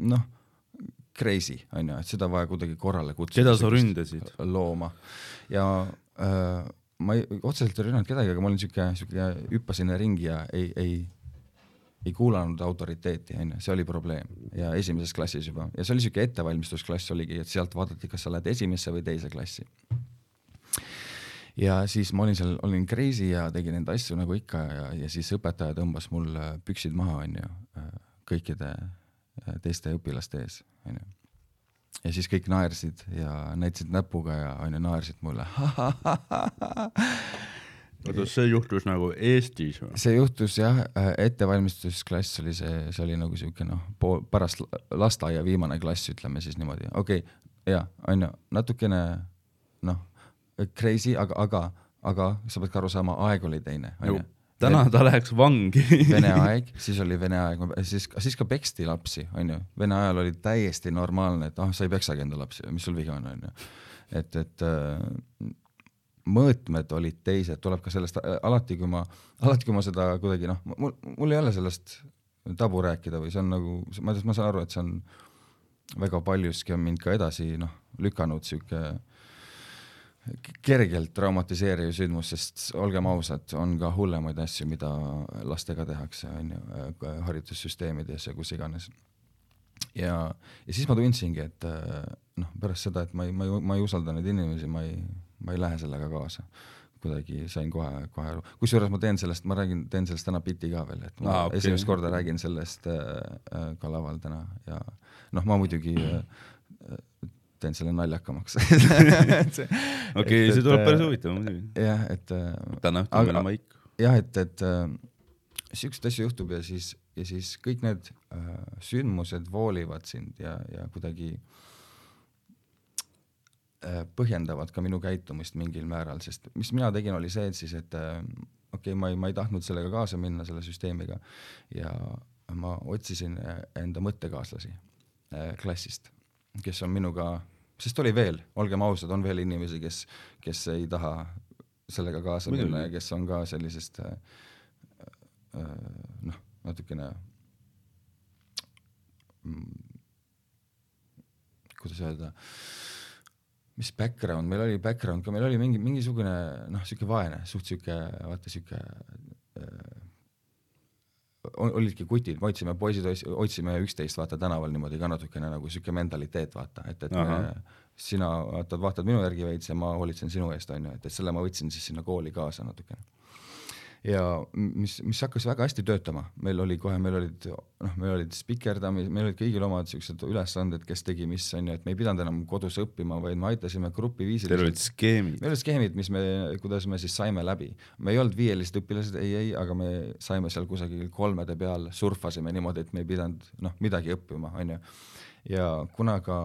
noh, crazy onju, et seda vaja kuidagi korrale kutsuda. keda sa ründasid? looma ja äh, ma ei, otseselt ei rünnanud kedagi, aga ma olin siuke, siuke, hüppasin ringi ja ei, ei, ei kuulanud autoriteeti, onju, see oli probleem. Ja esimeses klassis juba. Ja see oli siuke ettevalmistusklass oligi, et sealt vaadati, kas sa lähed esimesse või teise klassi. ja siis ma olin seal, olin crazy ja tegin enda asju nagu ikka ja, ja siis õpetaja tõmbas mul püksid maha, onju, kõikide teiste õpilaste ees, onju ja siis kõik naersid ja näitasid näpuga ja onju naersid mulle. oota, see juhtus nagu Eestis või? see juhtus jah, ettevalmistusklass oli see, see oli nagu siuke noh, pool, pärast lasteaia viimane klass, ütleme siis niimoodi, okei okay,, ja onju, natukene noh, crazy, aga, aga, aga sa pead ka aru saama, aeg oli teine, onju täna ta läheks vangi Vene aeg, siis oli Vene aeg, siis, siis ka peksti lapsi, onju. Vene ajal oli täiesti normaalne, et ah, sa ei peksagi enda lapsi, mis sul viga on, onju. et, et äh, mõõtmed olid teised, tuleb ka sellest äh, alati, kui ma, alati kui ma seda kuidagi noh, mul, mul ei ole sellest tabu rääkida või see on nagu, ma, ma saan aru, et see on väga paljuski on mind ka edasi noh, lükanud sihuke kergelt traumatiseeriv sündmus, sest olgem ausad, on ka hullemaid asju, mida lastega tehakse, on ju, haridussüsteemides ja kus iganes. ja, ja siis ma tundsingi, et noh, pärast seda, et ma ei, ma ei, ma ei usalda neid inimesi, ma ei, ma ei lähe sellega kaasa kuidagi sain kohe, kohe aru, kusjuures ma teen sellest, ma räägin, teen sellest täna biti ka veel, et ma ah, okay. esimest korda räägin sellest äh, ka laval täna ja noh, ma muidugi äh, teen selle naljakamaks okei, see tuleb päris huvitav muidugi. jah, et äh, täna õhtul meil on maik. jah, et, et äh, siukseid asju juhtub ja siis, ja siis kõik need äh, sündmused voolivad sind ja, ja kuidagi äh, põhjendavad ka minu käitumist mingil määral, sest mis mina tegin, oli see, et siis, et äh, okei okay,, ma ei, ma ei tahtnud sellega kaasa minna, selle süsteemiga ja ma otsisin äh, enda mõttekaaslasi äh, klassist, kes on minuga sest oli veel, olgem ausad, on veel inimesi, kes, kes ei taha sellega kaasa Muidugi. minna ja kes on ka sellisest äh, äh, noh, natukene mm, kuidas öelda, mis background, meil oli background ka, meil oli mingi, mingisugune noh, sihuke vaene, suht sihuke, vaata sihuke äh, olidki kutid, me otsime, poisid otsime üksteist vaata tänaval niimoodi ka natukene nagu sihuke mentaliteet vaata, et, et Aha. me, sina vaatad, vaatad minu järgi veits ja ma hoolitsen sinu eest, on ju, et, et selle ma võtsin siis sinna kooli kaasa natukene ja mis, mis hakkas väga hästi töötama, meil oli kohe, meil olid noh, meil olid spikerdamid, meil olid kõigil omad siuksed ülesanded, kes tegi mis on ju, et me ei pidanud enam kodus õppima, vaid me aitasime grupiviisil. Teil olid skeemid? meil olid skeemid, mis me, kuidas me siis saime läbi. me ei olnud viielised õpilased, ei, ei, aga me saime seal kusagil kolmede peal, surfasime niimoodi, et me ei pidanud noh, midagi õppima, on ju. ja kuna ka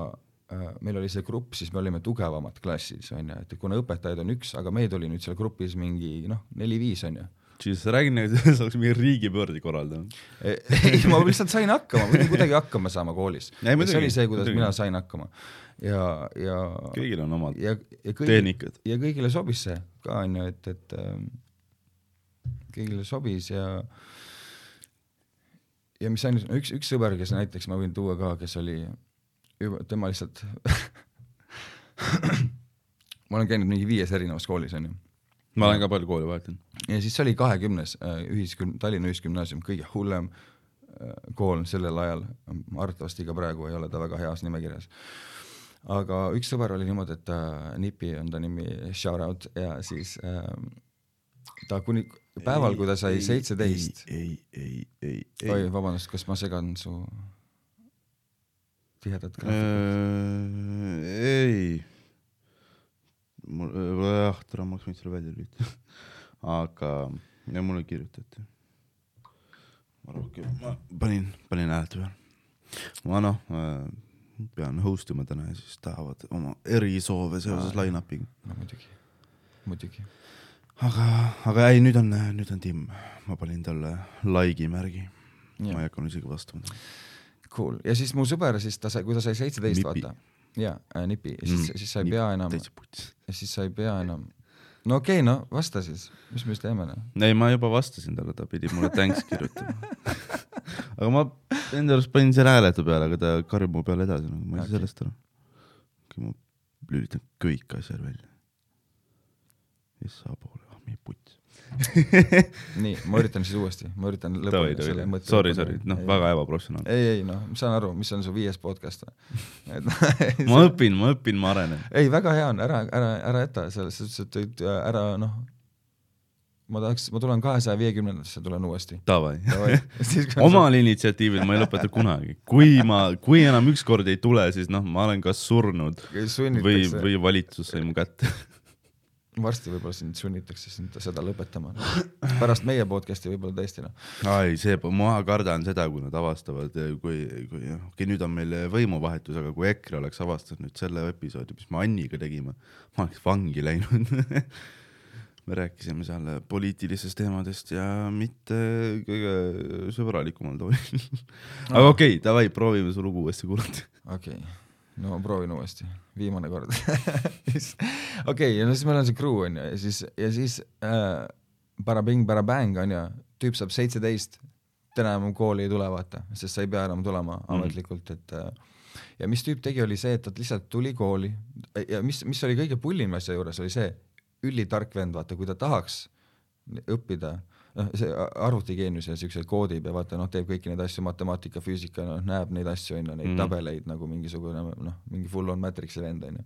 äh, meil oli see grupp, siis me olime tugevamad klassis, on ju, et kuna õpetajaid on üks, aga meid oli nüüd seal grupis mingi noh, neli-viis on ju siis räägi nagu sa oleks mingi riigipöörde korraldanud. ei, ma lihtsalt sain hakkama, ma pidin kuidagi hakkama saama koolis. see oli see, kuidas mina sain hakkama ja, ja. kõigil on omad ja, ja kõigil, tehnikad. ja kõigile sobis see ka onju, et, et äh, kõigile sobis ja ja mis ainult, üks, üks sõber, kes näiteks ma võin tuua ka, kes oli juba, tema lihtsalt ma olen käinud mingi viies erinevas koolis onju ma olen ka palju kooli vahetanud. ja siis see oli kahekümnes äh, ühisgüm-, Tallinna Ühisgümnaasium, kõige hullem äh, kool sellel ajal, arvatavasti ka praegu ei ole ta väga heas nimekirjas. aga üks sõber oli niimoodi, et ta, Nipi on ta nimi, shout out ja siis äh, ta kuni päeval, kui ta sai seitseteist. ei, ei, ei, ei. oi, vabandust, kas ma segan su tihedat graafikut äh,? ei mul, jah, tere, ma oleks võinud selle välja lülitada aga, ja mulle kirjutati. ma rohkem, ma panin, panin häälte peale. ma noh äh,, pean host ima täna ja siis tahavad oma erisoove seoses line-up'iga. no muidugi, muidugi. aga, aga ei, nüüd on, nüüd on Tim, ma panin talle like'i märgi. ma ei hakanud isegi vastama. Cool, ja siis mu sõber siis ta sai, kui ta sai seitseteist, vaata jaa äh,, nipi, siis mm., siis sa ei pea enam, siis sa ei pea enam, no okei okay,, no vasta siis, mis me siis teeme noh? ei, ma juba vastasin talle, ta pidi mulle thanks kirjutama aga ma enda arust panin selle hääletu peale, aga ta karjub mu peale edasi, nagu ma ei saa okay. sellest aru. ma lülitan kõik asjad välja. issa poole, ah meie putt nii, ma üritan siis uuesti, ma üritan lõpuni selle mõtte. Sorry, sorry, noh, väga ebaprofessionaalne. ei, ei noh, ma saan aru, mis on su viies podcast või ma õpin, ma õpin, ma arenen. ei, väga hea on, ära, ära, ära jäta selles suhtes, et ära noh, ma tahaks, ma tulen kahesaja viiekümnendasse, tulen uuesti. Davai. omal initsiatiivil ma ei lõpeta kunagi. kui ma, kui enam ükskord ei tule, siis noh, ma olen kas surnud või, või valitsus sai mu kätte varsti võib-olla sind sunnitakse sind seda lõpetama. pärast meie podcast'i võib-olla tõesti noh. ai, see, ma kardan seda, kui nad avastavad, kui, kui okei okay,, nüüd on meil võimuvahetus, aga kui EKRE oleks avastanud nüüd selle episoodi, mis me Anniga tegime, ma oleks vangi läinud me rääkisime seal poliitilistest teemadest ja mitte kõige sõbralikumal toolil aga okei okay,, davai, proovime su lugu uuesti kuulata. okei okay no proovin uuesti, viimane kord. Okei, ja no siis meil on see crew onju ja siis, ja siis äh, Barabing Barabang onju, tüüp saab seitseteist, täna enam kooli ei tule, vaata, sest sa ei pea enam tulema ametlikult, et äh, ja mis tüüp tegi, oli see, et ta lihtsalt tuli kooli ja mis, mis oli kõige pullim asja juures, oli see ülitark vend, vaata, kui ta tahaks õppida, noh, see arvutigeenius ja siukseid koodib ja vaata noh, teeb kõiki neid asju, matemaatika, füüsika, noh, näeb neid asju onju, neid mm. tabeleid nagu mingisugune noh, mingi full on matrix'i vend onju.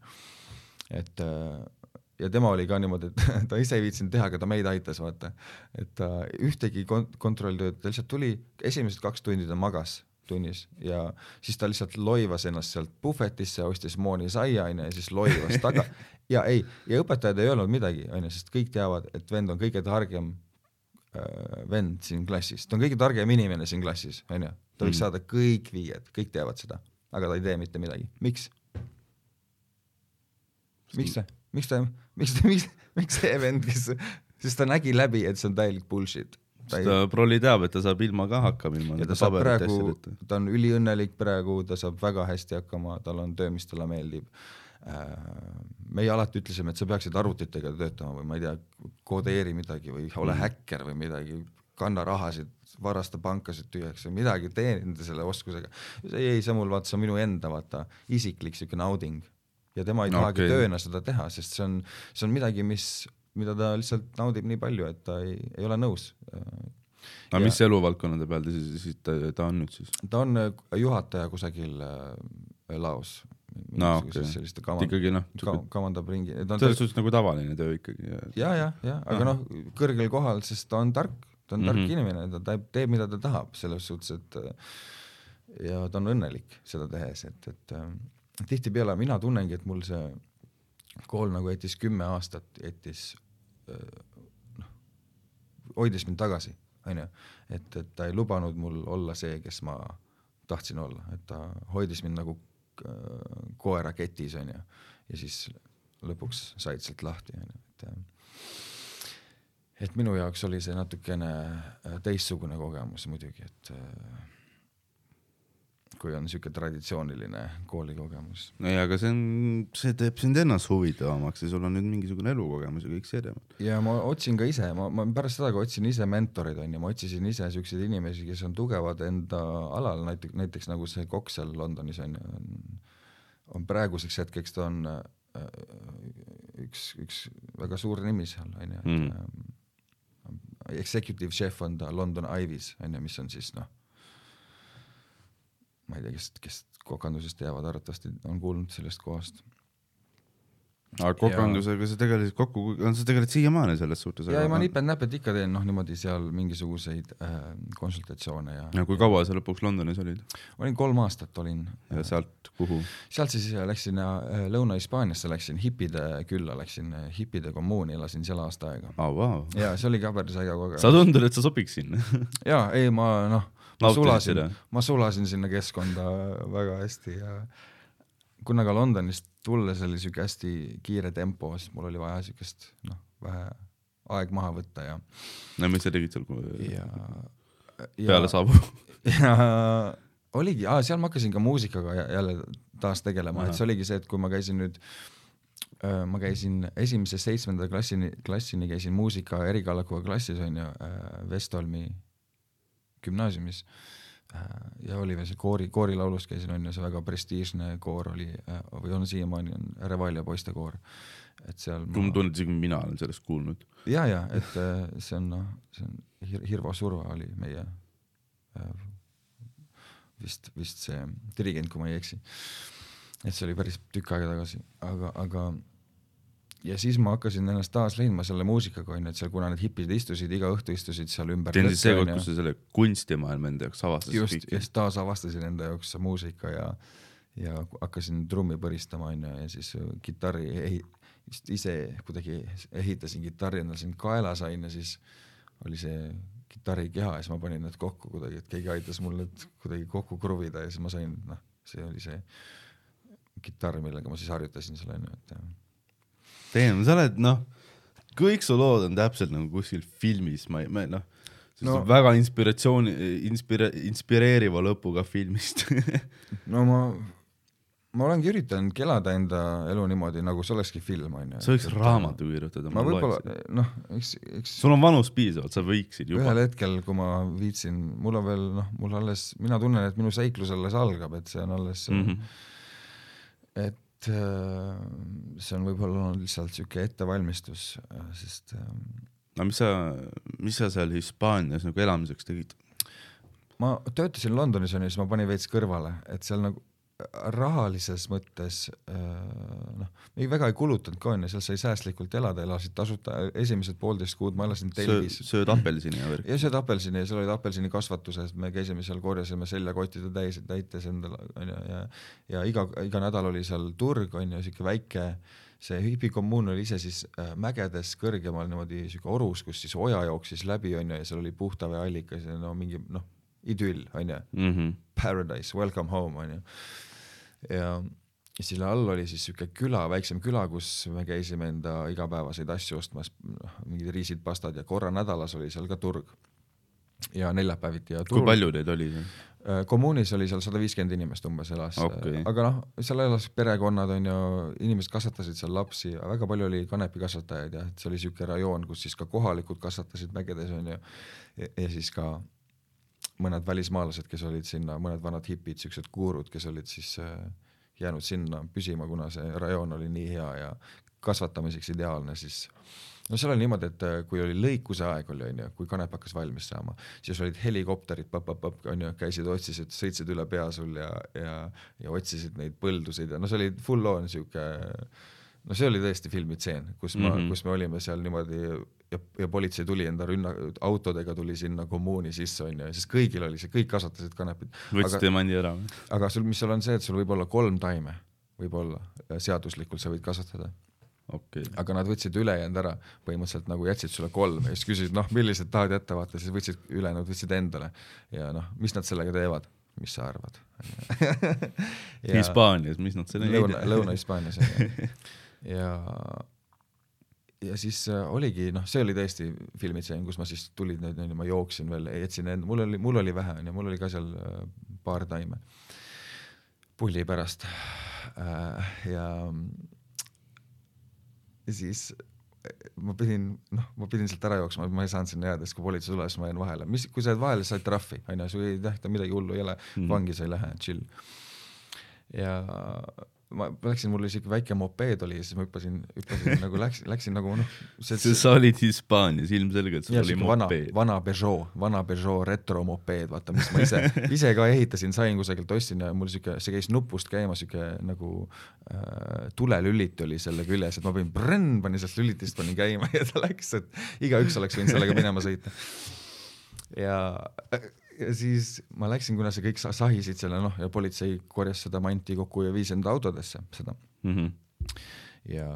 et äh, ja tema oli ka niimoodi, et ta ise ei viitsinud teha, aga ta meid aitas, vaata. et ta ühtegi kont-, kontrolltööd, ta lihtsalt tuli, esimesed kaks tundi ta magas tunnis ja siis ta lihtsalt loivas ennast sealt puhvetisse, ostis mooni saia onju ja siis loivas taga ja ei, ja õpetajad ei öelnud midagi onju, sest kõik teavad, et vend on kõige targem äh, vend siin klassis, ta on kõige targem inimene siin klassis onju, ta võiks Mm. saada kõik viied, kõik teavad seda, aga ta ei tee mitte midagi, miks? miks ta, miks ta, miks ta, miks, miks see vend, kes, sest ta nägi läbi, et see on täielik bullshit. ta ei, ta prolli teab, et ta saab ilma ka hakkama, ilma ja ta saab praegu ta on üliõnnelik praegu, ta saab väga hästi hakkama, tal on töö, mis talle meeldib. Meie alati ütlesime, et sa peaksid arvutitega töötama või ma ei tea, kodeeri midagi või ole Mhm. häkker või midagi, kanna rahasid, varasta pankasid tühjaks või midagi, tee enda selle oskusega. ei, ei, see mul vaata, see on minu enda vaata isiklik siuke nauding ja tema ei tahagi Okei. tööna seda teha, sest see on, see on midagi, mis, mida ta lihtsalt naudib nii palju, et ta ei, ei ole nõus. aga Ja- mis eluvaldkonnade peal ta siis, siis ta, ta on nüüd siis? ta on äh, juhataja kusagil äh, laos. No okei. selliste et kavand- ikkagi noh, ka, kavandab ringi, selles suhtes nagu tavaline töö ikkagi. ja, ja, ja, aga noh, kõrgel kohal, sest ta on tark, ta on tark mm Mhm. -hmm. inimene, ta teeb, teeb, mida ta tahab, selles suhtes, et äh, ja ta on õnnelik seda tehes, et, et äh, tihtipeale mina tunnengi, et mul see kool nagu jättis kümme aastat, jättis äh, noh, hoidis mind tagasi, onju, et, et ta ei lubanud mul olla see, kes ma tahtsin olla, et ta hoidis mind nagu koera ketis, onju, ja siis lõpuks said sealt lahti, onju, et äh, et minu jaoks oli see natukene äh, teistsugune kogemus muidugi, et äh, kui on niisugune traditsiooniline koolikogemus. ei, aga see on, see teeb sind ennast huvitavamaks ja sul on nüüd mingisugune elukogemus ja kõik see teema. ja ma otsin ka ise, ma, ma pärast seda, kui otsin ise mentoreid onju, ma otsisin ise siukseid inimesi, kes on tugevad enda alal, näiteks, näiteks nagu see kokk seal Londonis onju, on, on praeguseks hetkeks ta on äh, üks, üks väga suur nimi seal onju, et mm. executive chef on ta London Ivis onju, mis on siis noh, ma ei tea, kes, kes kokandusest teavad, arvatavasti on kuulnud sellest kohast. Aga kokandusega sa tegelesid kokku, sa tegeled siiamaani selles suhtes? ja, ja ma nipet-näpet ikka teen noh, niimoodi seal mingisuguseid äh, konsultatsioone ja, ja kui kaua sa lõpuks Londonis olid olin kolm aastat olin. ja sealt kuhu? sealt siis läksin äh, Lõuna-Hispaaniasse, läksin hipide külla, läksin äh, hipide kommuuni, elasin seal aasta aega. aa, vau. ja see oli ka päris äge kogemus. sa tundud, et sa sobiks sinna. ja ei, ma noh, ma sulasin ma sulasin sinna keskkonda väga hästi ja kuna ka Londonist tulles oli siuke hästi kiire tempo, siis mul oli vaja siukest noh, vähe aeg maha võtta ja, no mis sa tegid seal ja peale saabu? ja oligi, seal ma hakkasin ka muusikaga jä- jälle taas tegelema, et see oligi see, et kui ma käisin nüüd, ma käisin esimesest seitsmenda klassini, klassini käisin muusika erikaalukuga klassis onju, Vestholmi gümnaasiumis. Ja oli veel see koori, koorilaulus käisin onju, see väga prestiižne koor oli või on siiamaani on Revalja poistekoor, et seal ma tunnen, et isegi mina olen sellest kuulnud. ja, ja et äh, see on noh, see on Hir-, Hirvo Surva oli meie äh, vist, vist see dirigent, kui ma ei eksi. et see oli päris tükk aega tagasi, aga, aga ja siis ma hakkasin ennast taas leidma selle muusikaga onju, et seal kuna need hipid istusid, iga õhtu istusid seal ümber. see on siis see koht, kus sa selle kunstimaailma enda jaoks avastasid just, just taasavastasin enda jaoks muusika ja, ja hakkasin trummi põristama onju ja siis kitarri vist ise kuidagi ehitasin kitarri endale siin kaela sain ja siis oli see kitarrikeha ja siis ma panin need kokku kuidagi, et keegi aitas mul need kuidagi kokku kruvida ja siis ma sain, noh, see oli see kitarr, millega ma siis harjutasin seal onju, et teeme, sa oled noh, kõik su lood on täpselt nagu kuskil filmis, ma ei, ma noh, no. Väga inspiratsiooni, inspire-, inspireeriva lõpuga filmist no ma ma olengi üritanud elada enda elu niimoodi, nagu see olekski film, onju. sa võiks raamatu kirjutada, ma võib-olla noh, eks, eks sul on vanus piisavalt, sa võiksid juba ühel. hetkel, kui ma viitsin, mul on veel noh, mul alles, mina tunnen, et minu seiklus alles algab, et see on alles mm. -hmm. et see on võib-olla olnud lihtsalt sihuke ettevalmistus, sest äh, no mis sa, mis sa seal Hispaanias nagu elamiseks tegid? ma töötasin Londonis onju, siis ma panin veits kõrvale, et seal nagu rahalises mõttes äh, noh, ei väga ei kulutanud ka onju, seal sai säästlikult elada, elasid tasuta, esimesed poolteist kuud ma elasin telgis. sööd apelsini ja värk. ja sööd apelsini ja seal olid apelsinikasvatused, me käisime seal, korjasime seljakottide täis, täites endale onju ja ja iga, iga nädal oli seal turg onju, siuke väike see hipikommuun oli ise siis äh, mägedes kõrgemal niimoodi siuke orus, kus siis oja jooksis läbi onju ja seal oli puhta vee allikas ja no mingi noh, idüll onju, Mhm. paradise, welcome home onju. Ja selle all oli siis siuke küla, väiksem küla, kus me käisime enda igapäevaseid asju ostmas, noh mingid riisid, pastad ja korra nädalas oli seal ka turg. ja neljapäeviti ja kui palju teid oli seal? Äh, kommuunis oli seal sada viiskümmend inimest umbes elas Okei. aga noh, seal elas perekonnad onju, inimesed kasvatasid seal lapsi, väga palju oli kanepikasvatajaid jah, et see oli siuke rajoon, kus siis ka kohalikud kasvatasid mägedes onju ja, ja siis ka mõned välismaalased, kes olid sinna, mõned vanad hipid, siuksed guurud, kes olid siis äh, jäänud sinna püsima, kuna see rajoon oli nii hea ja kasvatamiseks ideaalne, siis no seal oli niimoodi, et äh, kui oli lõikuse aeg oli onju, kui kanep hakkas valmis saama, siis olid helikopterid põpp-põpp-põpp onju, käisid, otsisid, sõitsid üle pea sul ja, ja, ja otsisid neid põldusid ja no see oli full on siuke no see oli tõesti filmitseen, kus ma mm. -hmm. kus me olime seal niimoodi ja, ja politsei tuli enda rünna, autodega tuli sinna kommuuni sisse onju, sest kõigil oli see, kõik kasvatasid kanepit. võtsid aga, diamandi ära või? aga sul, mis seal on see, et sul võib olla kolm taime, võib-olla seaduslikult sa võid kasvatada, okei okay.. aga nad võtsid ülejäänud ära, põhimõtteliselt nagu jätsid sulle kolm ja siis küsisid, noh, millised tahad jätta, vaata siis võtsid ülejäänud võtsid endale ja noh, mis nad sellega teevad, mis sa arvad Hispaanias, mis nad selle Lõuna, Lõuna-Hispaanias on ju. ja, ja siis äh, oligi noh, see oli tõesti filmitseen, kus ma siis tulin, onju, ma jooksin veel, jätsin end, mul oli, mul oli vähe onju, mul oli ka seal äh, paar taime pulli pärast äh, ja siis ma pidin, noh, ma pidin sealt ära jooksma, ma ei saanud sinna jääda, sest kui politsei tuleb, siis ma jäin vahele, mis, kui sa jääd vahele, said trahvi, onju, sul ei tähenda midagi hullu ei ole mm., vangi sa ei lähe, chill. ja ma läksin, mul siuke väike mopeed oli ja siis ma hüppasin, hüppasin nagu läksin, läksin nagu noh, sest sa olid Hispaanias, ilmselgelt sul oli siuke vana, mopeed. vana Peugeot, vana Peugeot retromopeed, vaata, mis ma ise, ise ka ehitasin, sain kusagilt, ostsin ja mul siuke, see käis nupust käima siuke nagu äh, tulelülit oli selle küljes, et ma panin prõnn, panin sealt lülitist, panin käima ja ta läks, et igaüks oleks võinud sellega minema sõita. ja, ja siis ma läksin, kuna see kõik sa- sahisid selle noh, ja politsei korjas seda manti kokku ja viis enda autodesse seda Mhm. ja,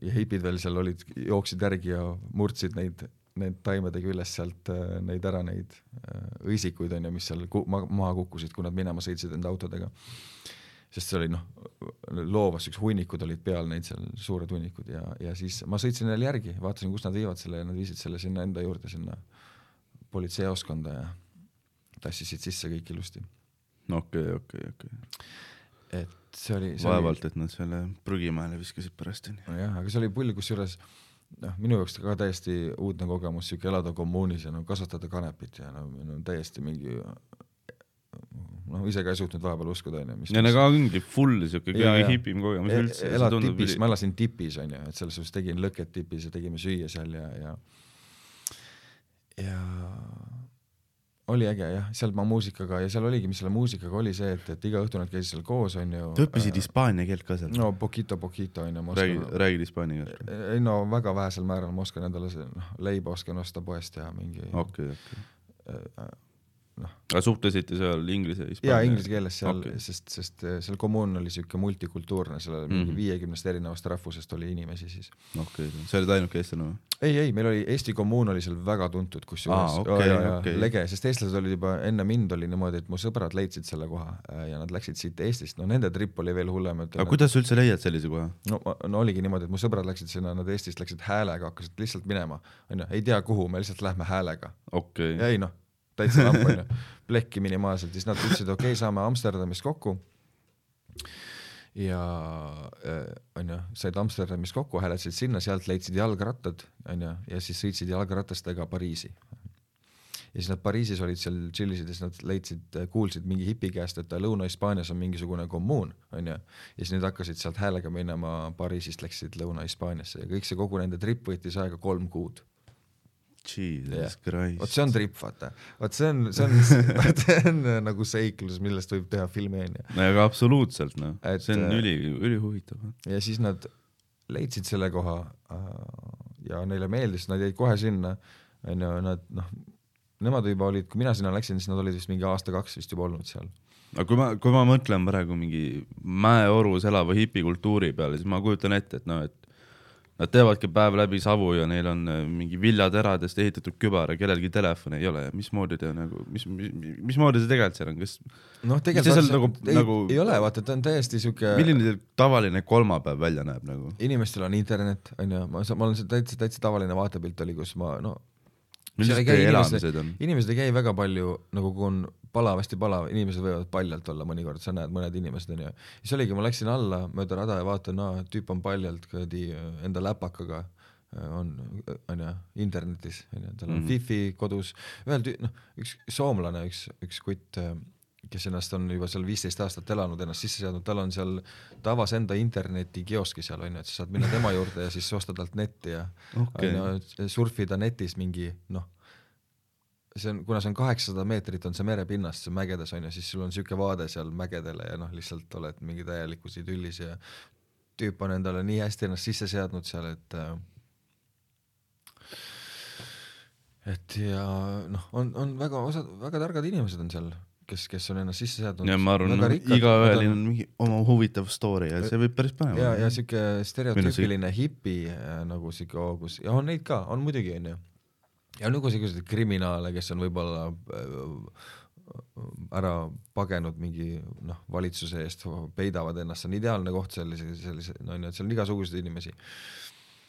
ja hipid veel seal olid, jooksid järgi ja murdsid neid, need taimede küljest sealt äh, neid ära, neid äh, õisikuid onju, mis seal ma, maha kukkusid, kui nad minema sõitsid enda autodega. sest see oli noh, loovas, üks hunnikud olid peal neid seal, suured hunnikud ja, ja siis ma sõitsin neile järgi, vaatasin, kus nad viivad selle ja nad viisid selle sinna enda juurde, sinna politseijaoskonda ja tassisid sisse kõik ilusti. okei, okei, okei. et see oli, see oli vaevalt, et nad selle prügimäele viskasid pärast onju. nojah, aga see oli pull, kusjuures noh, minu jaoks ka täiesti uudne kogemus, siuke elada kommuunis ja no kasvatada kanepit ja no, no täiesti mingi noh, ise ka ei suutnud vahepeal uskuda onju, ja no aga ongi full siuke kõige hipim kogemus E- üldse. elad tipis, ma elasin tipis onju, et selles suhtes tegin lõket tipis ja tegime süüa seal ja, ja ja oli äge jah, seal ma muusikaga ja seal oligi, mis selle muusikaga oli see, et, et iga õhtu nad käisid seal koos onju. Te õppisid hispaania keelt ka seal? no poquito poquito onju, räägi, räägid hispaania keelt? ei no väga vähesel määral ma oskan endale noh, leiba oskan osta poest ja mingi okei, okei. noh, aga suhtlesite seal inglise, jaa hispaania? inglise keeles seal okay., sest, sest äh, seal kommuun oli siuke multikultuurne, seal oli mingi Mhm. viiekümnest erinevast rahvusest oli inimesi siis. okei, sa olid ainuke eestlane või? ei, ei, meil oli Eesti kommuun oli seal väga tuntud, kusjuures ja, ja, okei. lege, sest eestlased olid juba enne mind oli niimoodi, et mu sõbrad leidsid selle koha äh, ja nad läksid siit Eestist, no nende trip oli veel hullem, aga kuidas sa üldse leiad sellise koha? no, no oligi niimoodi, et mu sõbrad läksid sinna, nad Eestist läksid häälega, hakkasid lihtsalt minema, onju, ei tea kuhu, me lihtsalt lähme häälega. okei ja, ei noh, täitsa lamp onju, plekki minimaalselt, siis nad ütlesid, okei okay,, saame Amsterdamis kokku. ja äh, onju, said Amsterdamis kokku, hääletasid sinna, sealt leidsid jalgrattad onju ja siis sõitsid jalgratastega Pariisi. ja siis nad Pariisis olid seal, tšillisid ja siis nad leidsid, kuulsid mingi hipi käest, et Lõuna-Hispaanias on mingisugune kommuun onju. ja siis nüüd hakkasid sealt häälega minema Pariisist läksid Lõuna-Hispaaniasse ja kõik see kogu nende trip võttis aega kolm kuud. Jesus. Christ. vot see on trip, vaata, vot see on, see on, see on nagu seiklus, millest võib teha filmi onju. no aga absoluutselt noh, see on äh, üli, ülihuvitav. ja siis nad leidsid selle koha äh, ja neile meeldis, nad jäid kohe sinna, onju, nad noh, nemad juba olid, kui mina sinna läksin, siis nad olid vist mingi aasta-kaks vist juba olnud seal. aga kui ma, kui ma mõtlen praegu mingi mäeorus elava hipikultuuri peale, siis ma kujutan ette, et noh, et nad teevadki päev läbi savu ja neil on äh, mingi viljateradest ehitatud kübar ja kellelgi telefoni ei ole. Ja mismoodi te nagu, mis, mis, mismoodi see tegelikult seal on, kas, noh, Mis see nagu- ei, nagu- ei ole, vaata, ta on täiesti siuke milline tavaline kolmapäev välja näeb nagu? inimestel on internet, onju, ma, ma olen täitsa, täitsa tavaline vaatepilt oli, kus ma no millised ei käi teie inimesed- inimesed ei käi väga palju, nagu kui on palav, hästi palav, inimesed võivad paljalt olla mõnikord, sa näed mõned inimesed onju. siis oligi, ma läksin alla mööda rada ja vaatan, aa, tüüp on paljalt kuradi enda läpakaga äh, on, onju, internetis onju, tal on mm. -hmm. wifi kodus, ühel tüü-, noh, üks soomlane, üks, üks kutt, kes ennast on juba seal viisteist aastat elanud, ennast sisse seadnud, tal on seal, ta avas enda internetikioski seal onju, et sa saad minna tema juurde ja siis osta talt netti ja okei, onju, surfida netis mingi noh, see on, kuna see on kaheksasada meetrit, on see merepinnast, see mägedes onju, siis sul on siuke vaade seal mägedele ja noh, lihtsalt oled mingi täielikus idüllis ja tüüp on endale nii hästi ennast sisse seadnud seal, et äh, et ja noh, on, on väga osad, väga targad inimesed on seal, kes, kes on ennast sisse seadnud. ja ma arvan, igaühel on mingi oma huvitav story ja see võib päris põnev ja, ja olla. siuke stereotüüpiline hipi äh, nagu siuke hoogus ja on neid ka, on muidugi onju. ja on nagu selliseid kriminaale, kes on võib-olla äh, ära pagenud mingi noh, valitsuse eest, peidavad ennast, see on ideaalne koht sellise, sellise, no onju, et seal on igasuguseid inimesi.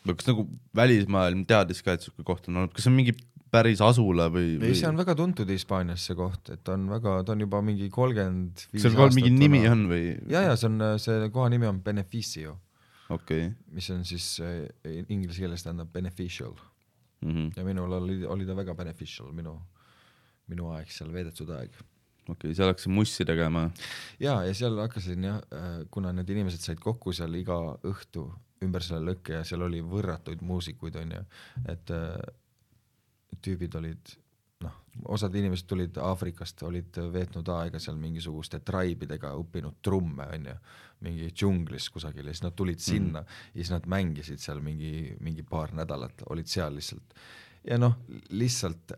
kas nagu välismaailm teadis ka, et siuke koht on olnud, kas see on mingi päris asula või, ei, või see on väga tuntud Hispaanias see koht, et on väga, ta on juba mingi kolmkümmend viis seal mingi nimi on või? ja, ja see on, see koha nimi on Beneficio, okei mis on siis äh, inglise keeles tähendab beneficial mhm. ja minul oli, oli ta väga beneficial, minu, minu aeg seal, veedetud aeg. okei, seal hakkasin mussi tegema. ja, ja seal hakkasin jah, kuna need inimesed said kokku seal iga õhtu ümber selle lõkke ja seal oli võrratuid muusikuid onju, et äh, tüübid olid noh, osad inimesed tulid Aafrikast, olid veetnud aega seal mingisuguste traibidega, õppinud trumme onju, mingi džunglis kusagil ja siis nad tulid sinna mm. ja siis nad mängisid seal mingi, mingi paar nädalat, olid seal lihtsalt. ja noh, lihtsalt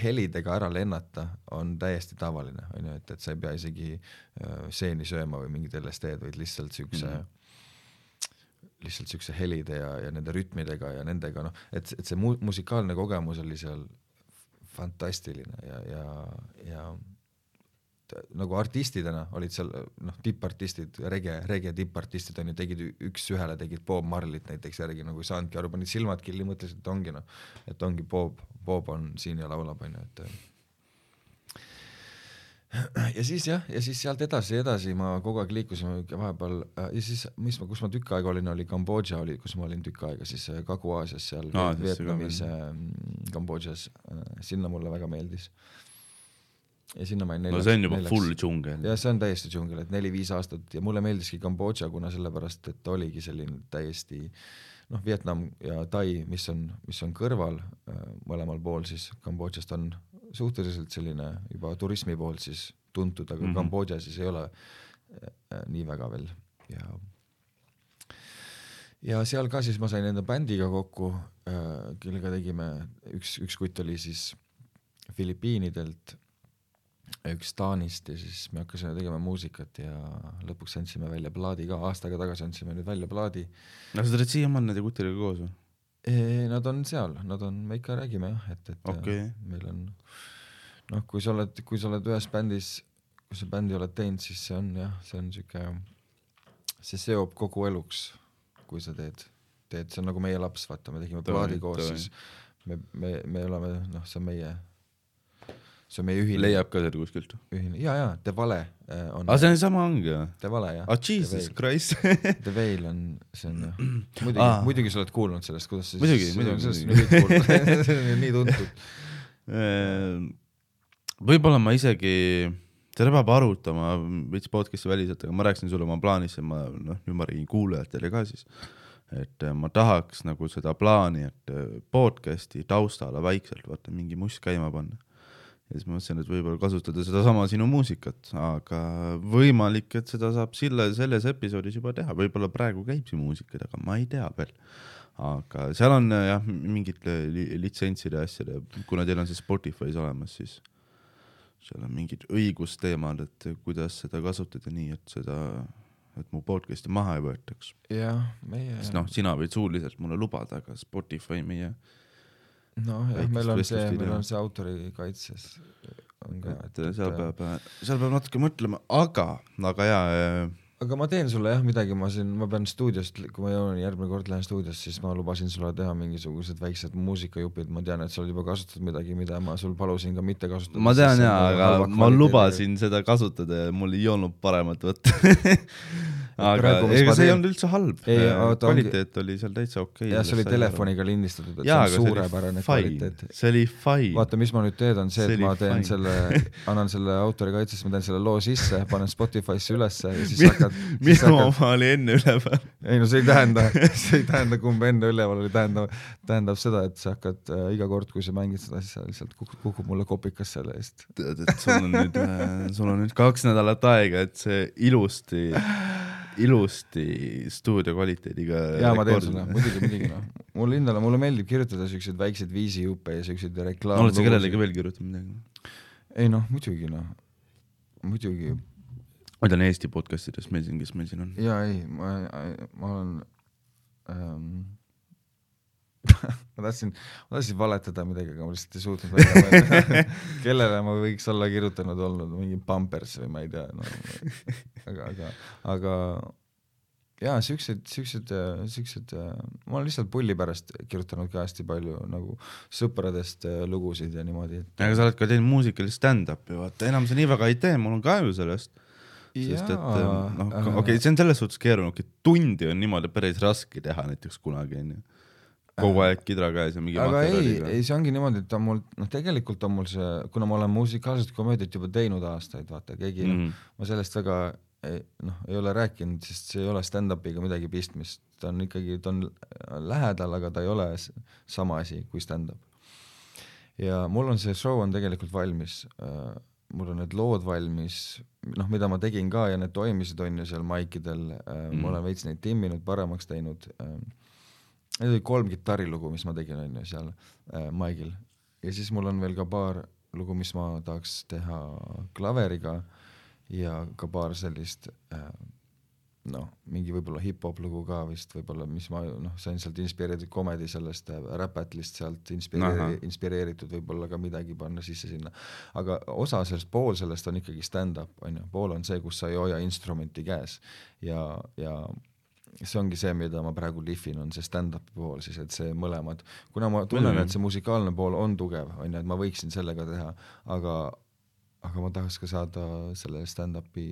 helidega ära lennata on täiesti tavaline, onju, et, et sa ei pea isegi äh, seeni sööma või mingit LSD-d, vaid lihtsalt siukse mm, -hmm. Lihtsalt siukse helide ja, ja nende rütmidega ja nendega noh, et, et see mu- musikaalne kogemus oli seal fantastiline ja, ja, ja nagu artistidena olid seal noh, tippartistid, rege, rege tippartistid onju, tegid ü- üks-ühele tegid Bob Marley't näiteks järgi nagu ei saanudki aru, panid silmad kinni, mõtlesid, et ongi noh, et ongi Bob, Bob on siin ja laulab onju, et ja siis jah, ja siis sealt edasi, edasi ma kogu aeg liikusin vahepeal äh, ja siis, mis ma, kus ma tükk aega olin, oli Kambodža oli, kus ma olin tükk aega siis äh, Kagu-Aasias seal ka Vietnamis äh,, Kambodžas äh,, sinna mulle väga meeldis. ja sinna ma olin no see on juba full džungel. ja see on täiesti džungel, et neli-viis aastat ja mulle meeldiski Kambodža, kuna sellepärast, et oligi selline täiesti noh, Vietnam ja Tai, mis on, mis on kõrval äh, mõlemal pool, siis Kambodžast on suhteliselt selline juba turismi poolt siis tuntud, aga mm. -hmm. Kambodža siis ei ole äh, nii väga veel ja ja seal ka siis ma sain enda bändiga kokku äh,, kellega tegime, üks, üks kutt oli siis Filipiinidelt, üks Taanist ja siis me hakkasime tegema muusikat ja lõpuks andsime välja plaadi ka, aasta aega tagasi andsime nüüd välja plaadi. no sa teed siiamaani nende kuttidega koos või? Nad on seal, nad on, me ikka räägime jah, et, et äh, meil on noh, kui sa oled, kui sa oled ühes bändis, kui sa bändi oled teinud, siis see on jah, see on siuke, see seob kogu eluks, kui sa teed, teed, see on nagu meie laps, vaata, me tegime plaadi koos, siis me, me, me oleme noh, see on meie see on meie ühine, leiab ka seda kuskilt? ühine ja, ja The Vale äh, on aa, see on sama ongi või? The Vale jah ah jesus Christ The Veil on, see on jah, muidugi Aa. ah., muidugi sa oled kuulnud sellest, kuidas see Muidugi, muidugi, muidugi. see on ju nii tuntud. Ehm, võib-olla ma isegi, seda peab arutama veits podcast'i väliselt, aga ma rääkisin sulle oma plaanis ja ma noh, nüüd ma räägin kuulajatele ka siis, et eh, ma tahaks nagu seda plaani, et eh, podcast'i taustale vaikselt vaata mingi must käima panna. Ja siis ma mõtlesin, et võib-olla kasutada sedasama sinu muusikat, aga võimalik, et seda saab selle, selles episoodis juba teha, võib-olla praegu käib see muusika, aga ma ei tea veel aga seal on jah, mingid li litsentside ja asjade, kuna teil on see Spotify's olemas, siis seal on mingid õigusteemad, et kuidas seda kasutada nii, et seda, et mu podcast'i maha ei võetaks. jah, meie sest noh, sina võid suuliselt mulle lubada, aga Spotify meie, noh jah, meil on see, meil on see autorikaitses on ka, et seal peab, seal peab natuke mõtlema, aga, aga jaa, aga ma teen sulle jah midagi, ma siin, ma pean stuudiost, kui ma jõuan järgmine kord lähen stuudiosse, siis ma lubasin sulle teha mingisugused väiksed muusikajupid, ma tean, et sa oled juba kasutanud midagi, mida ma sul palusin ka mitte kasutada. ma tean jaa, aga ma lubasin seda kasutada ja mul ei olnud paremat võtta. aga ega ma see ei olnud üldse halb, Ei, oota, ongi- kvaliteet oli seal täitsa okei jah, see oli telefoniga lindistatud, et jaa, see on see suurepärane kvaliteet., see oli fine. vaata, mis ma nüüd teen, on see, See et ma oli teen fine. selle, annan selle autorikaitsesse, ma teen selle loo sisse, panen Spotify'sse ülesse ja siis hakkad, minu hakkad, oma oli enne üleval. ei no see ei tähenda, see ei tähenda, kumb enne üleval oli, tähendab, tähendab seda, et sa hakkad äh, iga kord, kui sa mängid seda, siis sa lihtsalt kukub, kukub mulle kopikas selle eest. tead, et sul on nüüd, sul on nüüd kaks nädalat aega, et see ilusti, ilusti stuudio kvaliteediga. jaa, ma teen sulle, muidugi, muidugi noh. mulle endale, mulle meeldib kirjutada siukseid väikseid viisijuppe ja siukseid reklaam. oled sa kellelegi veel kirjutanud midagi? ei noh, muidugi noh, muidugi ma tean Eesti podcast idest meil siin, kes meil siin on. jaa, ei, ma, ma olen ähm, ma tahtsin, ma tahtsin valetada midagi, aga ma lihtsalt ei suutnud välja mõelda, kellele ma võiks olla kirjutanud olnud, mingi Pampers või ma ei tea no,, aga, aga, aga jaa, siuksed, siuksed, siuksed, ma olen lihtsalt pulli pärast kirjutanud ka hästi palju nagu sõpradest äh, lugusid ja niimoodi, et aga sa oled ka teinud muusikalist stand-up'i, vaata enam sa nii väga ei tee, mul on kahju sellest. sest et noh, okei okay,, see on selles suhtes keeruline, okei okay,, tundi on niimoodi päris raske teha näiteks kunagi onju. Kogu aeg kidra käes ja mingi aga ei, ei see ongi niimoodi, et on mul, noh tegelikult on mul see, kuna ma olen musikaalset komöödiat juba teinud aastaid, vaata keegi mm, Mhm. -hmm. ma sellest väga ei, noh, ei ole rääkinud, sest see ei ole stand-up'iga midagi pistmist, ta on ikkagi, ta on lähedal, aga ta ei ole sama asi kui stand-up. ja mul on see show on tegelikult valmis äh, mul on need lood valmis, noh, mida ma tegin ka ja need toimisid, on ju seal maikidel äh, ma olen veits neid timminud, paremaks teinud äh,. Need olid kolm kitarrilugu, mis ma tegin, on ju seal äh, maigil. Ja siis mul on veel ka paar lugu, mis ma tahaks teha klaveriga ja ka paar sellist äh, noh, mingi võib-olla hip-hop lugu ka vist võib-olla, mis ma noh, sain sealt inspireeritud comedy sellest äh, Rap Battle'ist sealt inspireeri-, inspireeritud võib-olla ka midagi panna sisse sinna. aga osa sellest, pool sellest on ikkagi stand-up on ju, pool on see, kus sa ei hoia instrumenti käes. Ja, ja see ongi see, mida ma praegu lihvin, on see stand-up'i pool siis, et see mõlemad, kuna ma tunnen, Muidugi. et see musikaalne pool on tugev, on ju, et ma võiksin sellega teha, aga aga ma tahaks ka saada selle stand-up'i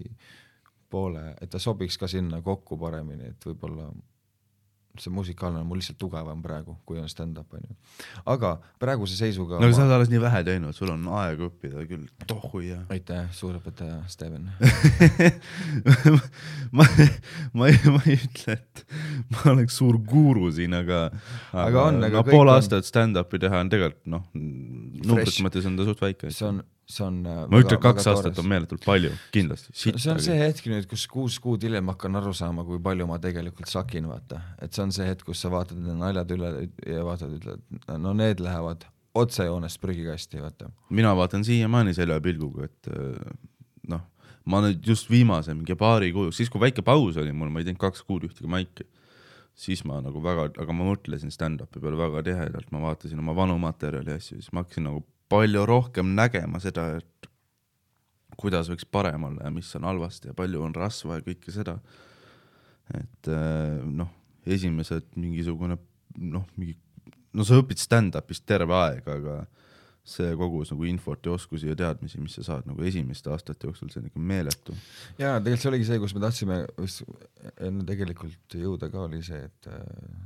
poole, et ta sobiks ka sinna kokku paremini, et võib-olla see musikaalne on mul lihtsalt tugevam praegu, kui on stand-up on ju. aga praeguse seisuga no aga sa oled alles nii vähe teinud, sul on aega õppida küll, tohu ja. aitäh, suurõpetaja Steven. ma, ma ei, ma ei ütle, et ma oleks suur guru siin, aga Aga on, aga no, pool on- aastat stand-up'i teha on tegelikult noh, numbrite mõttes on ta suht väike. see on, see on äh, ma ütlen, kaks aastat on meeletult palju, kindlasti. see on see hetk nüüd, kus kuus kuud hiljem hakkan aru saama, kui palju ma tegelikult sakin, vaata. et see on see hetk, kus sa vaatad need naljad üle ja vaatad, ütled, no need lähevad otsejoonest prügikasti, vaata. mina vaatan siiamaani selle pilguga, et äh, noh, ma nüüd just viimase mingi paari kuu, siis kui väike paus oli mul, ma ei teinud kaks kuud ühtegi maiki, siis ma nagu väga, aga ma mõtlesin stand-up'i peale väga tihedalt, ma vaatasin oma vanu materjali ja asju, siis ma hakkasin nagu palju rohkem nägema seda, et kuidas võiks parem olla ja mis on halvasti ja palju on rasva ja kõike seda. et äh, noh, esimesed mingisugune noh, mingi, no sa õpid stand-up'ist terve aeg, aga see kogus nagu infot ja oskusi ja teadmisi, mis sa saad nagu esimeste aastate jooksul, see on ikka meeletu. jaa, tegelikult see oligi see, kus me tahtsime enne tegelikult jõuda ka, oli see, et äh,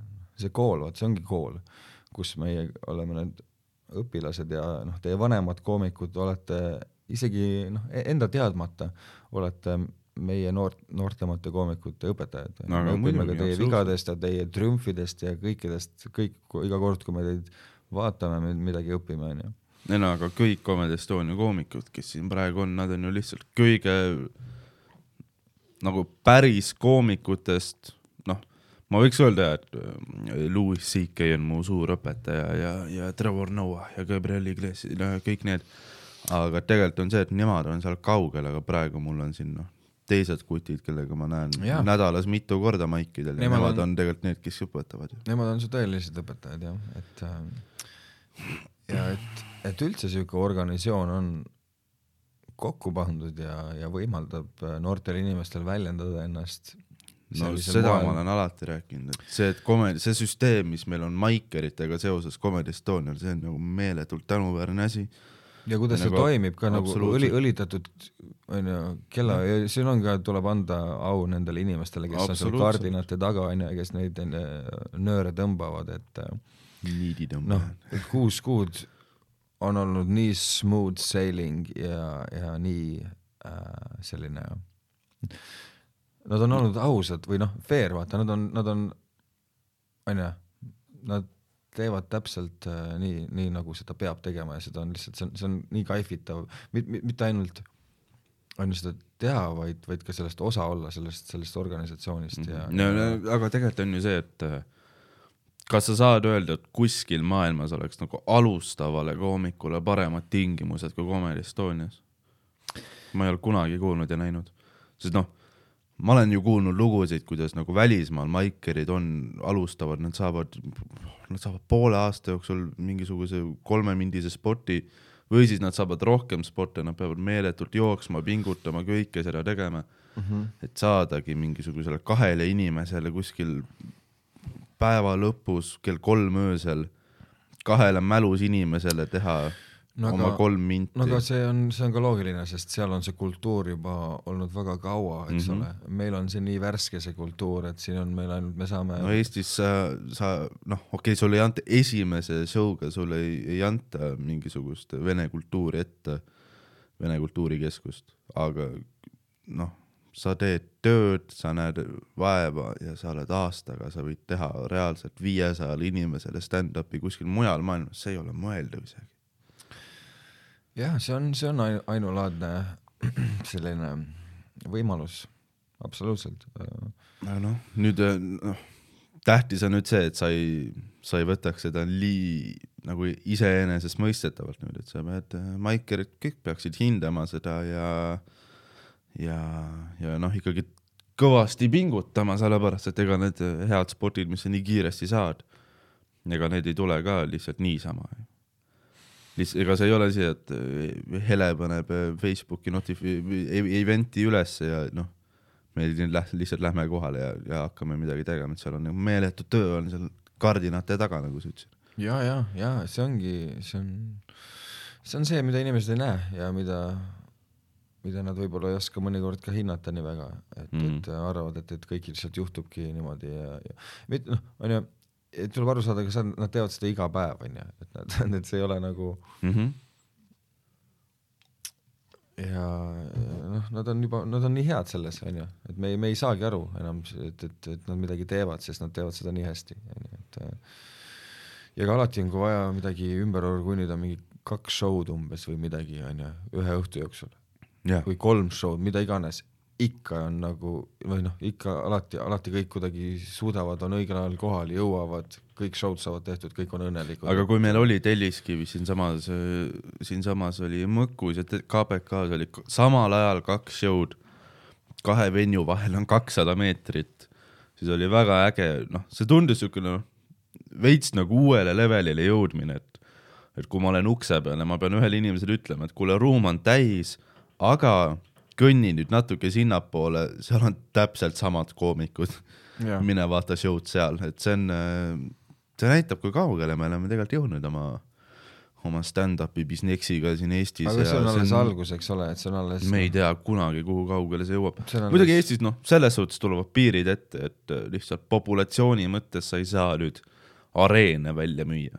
see kool, vot see ongi kool, kus meie oleme need õpilased ja noh, teie vanemad koomikud olete isegi noh, enda teadmata olete meie noort, noortemate koomikute õpetajad No me õpime ka teie vigadest ja teie triumfidest ja kõikidest, kõik, iga kord, kui me teid vaatame, me midagi õpime, onju. ei no aga kõik Comedy Estonia koomikud, kes siin praegu on, nad on ju lihtsalt kõige nagu päris koomikutest, ma võiks öelda, et äh, Louis CK on mu suur õpetaja ja, ja Trevor Noah ja Gabriel Iglesias, no kõik need. aga tegelikult on see, et nemad on seal kaugel, aga praegu mul on siin noh, teised kutid, kellega ma näen Jaa. nädalas mitu korda maikidel ja Nemad nemad on- on, tegelikult need, kes õpetavad. Nemad on su tõelised õpetajad jah, et äh, ja et, et üldse sihuke organisatsioon on kokku pandud ja, ja võimaldab äh, noortel inimestel väljendada ennast. No seda ma olen alati rääkinud, et see, et komedi, see süsteem, mis meil on maikeritega seoses Comedy Estonial, see on nagu meeletult tänuväärne asi. ja kuidas see nagu toimib ka nagu õli, õlitatud onju kella ja siin on ka, tuleb anda au nendele inimestele, kes on seal kardinate taga onju, kes neid nööre tõmbavad, et äh, niiditõmbajad noh, et kuus kuud on olnud nii smooth sailing ja, ja nii äh, selline, nad on olnud ausad või noh, fair, vaata, nad on, nad on, onju, nad teevad täpselt äh, nii, nii nagu seda peab tegema ja seda on lihtsalt, see on, see on nii kaifitav, mitte ainult on ju seda teha, vaid, vaid ka sellest osa olla, sellest, sellest organisatsioonist ja no, no, aga tegelikult on ju see, et äh, kas sa saad öelda, et kuskil maailmas oleks nagu alustavale koomikule paremad tingimused kui Comedy Estonias? ma ei ole kunagi kuulnud ja näinud, sest noh, ma olen ju kuulnud lugusid, kuidas nagu välismaal maikerid on, alustavad, nad saavad, nad saavad poole aasta jooksul mingisuguse kolmemindise spoti või siis nad saavad rohkem spotte, nad peavad meeletult jooksma, pingutama, kõike seda tegema mm, -hmm. et saadagi mingisugusele kahele inimesele kuskil päeva lõpus kell kolm öösel kahele mälus inimesele teha No oma aga- kolm minti no aga see on, see on ka loogiline, sest seal on see kultuur juba olnud väga kaua, eks mm. -hmm. ole, meil on see nii värske see kultuur, et siin on meil ainult, me saame no Eestis sa, sa noh, okei okay,, sulle ei anta esimese show'ga sulle ei, ei anta mingisugust vene kultuuri ette, Vene Kultuurikeskust, aga noh, sa teed tööd, sa näed vaeva ja sa oled aastaga, sa võid teha reaalselt viiesajale inimesele stand-up'i kuskil mujal maailmas, see ei ole mõeldav isegi. jah, see on, see on ainu- ainulaadne selline võimalus, absoluutselt. noh, nüüd äh, noh, tähtis on nüüd see, et sa ei, sa ei võtaks seda lii- nagu iseenesestmõistetavalt nüüd, et sa pead, maikerid kõik peaksid hindama seda ja ja, ja noh, ikkagi kõvasti pingutama, sellepärast et ega need head spotid, mis sa nii kiiresti saad, ega need ei tule ka lihtsalt niisama. lihtsalt, ega see ei ole see, et eh, Hele paneb eh, Facebooki notifi-, event'i ülesse ja noh, me lihtsalt lähme kohale ja, ja hakkame midagi tegema, et seal on nagu meeletu töö on seal kardinate taga, nagu sa ütlesid. ja, ja, ja see ongi, see on, see on see, mida inimesed ei näe ja mida, mida nad võib-olla ei oska mõnikord ka hinnata nii väga, et mm., Mhm. et arvavad, et, et kõik lihtsalt juhtubki niimoodi ja, ja mitte noh, onju, tuleb aru saada, kas nad teevad seda iga päev, onju, et nad, et see ei ole nagu Mm -hmm. ja, noh, nad on juba, nad on nii head selles, onju, et me ei, me ei saagi aru enam, et, et, et nad midagi teevad, sest nad teevad seda nii hästi, onju, et ja ka alati on, kui vaja midagi ümber orgunnida, mingi kaks show'd umbes või midagi, onju, ühe õhtu jooksul. Jah, või kolm show'd, mida iganes, ikka on nagu või noh, ikka alati, alati kõik kuidagi suudavad, on õigel ajal kohal, jõuavad, kõik show'd saavad tehtud, kõik on õnnelikud. aga kui meil oli Telliskivis siinsamas, siinsamas oli Mõkus ja KBK-s oli samal ajal kaks show'd, kahe venue vahel on kakssada meetrit, siis oli väga äge, noh, see tundus siukene noh, veits nagu uuele levelile jõudmine, et et kui ma olen ukse peal ja ma pean ühele inimesele ütlema, et kuule, ruum on täis, aga kõnni nüüd natuke sinnapoole, seal on täpselt samad koomikud. Mine vaata show'd seal, et see on, see näitab, kui kaugele me oleme tegelikult jõudnud oma, oma stand-up'i businessiga siin Eestis aga see on alles algus, eks ole, et see on alles me ei tea kunagi, kuhu kaugele see jõuab. On muidugi alles- Eestis noh, selles suhtes tulevad piirid ette, et äh, lihtsalt populatsiooni mõttes sa ei saa nüüd areene välja müüa.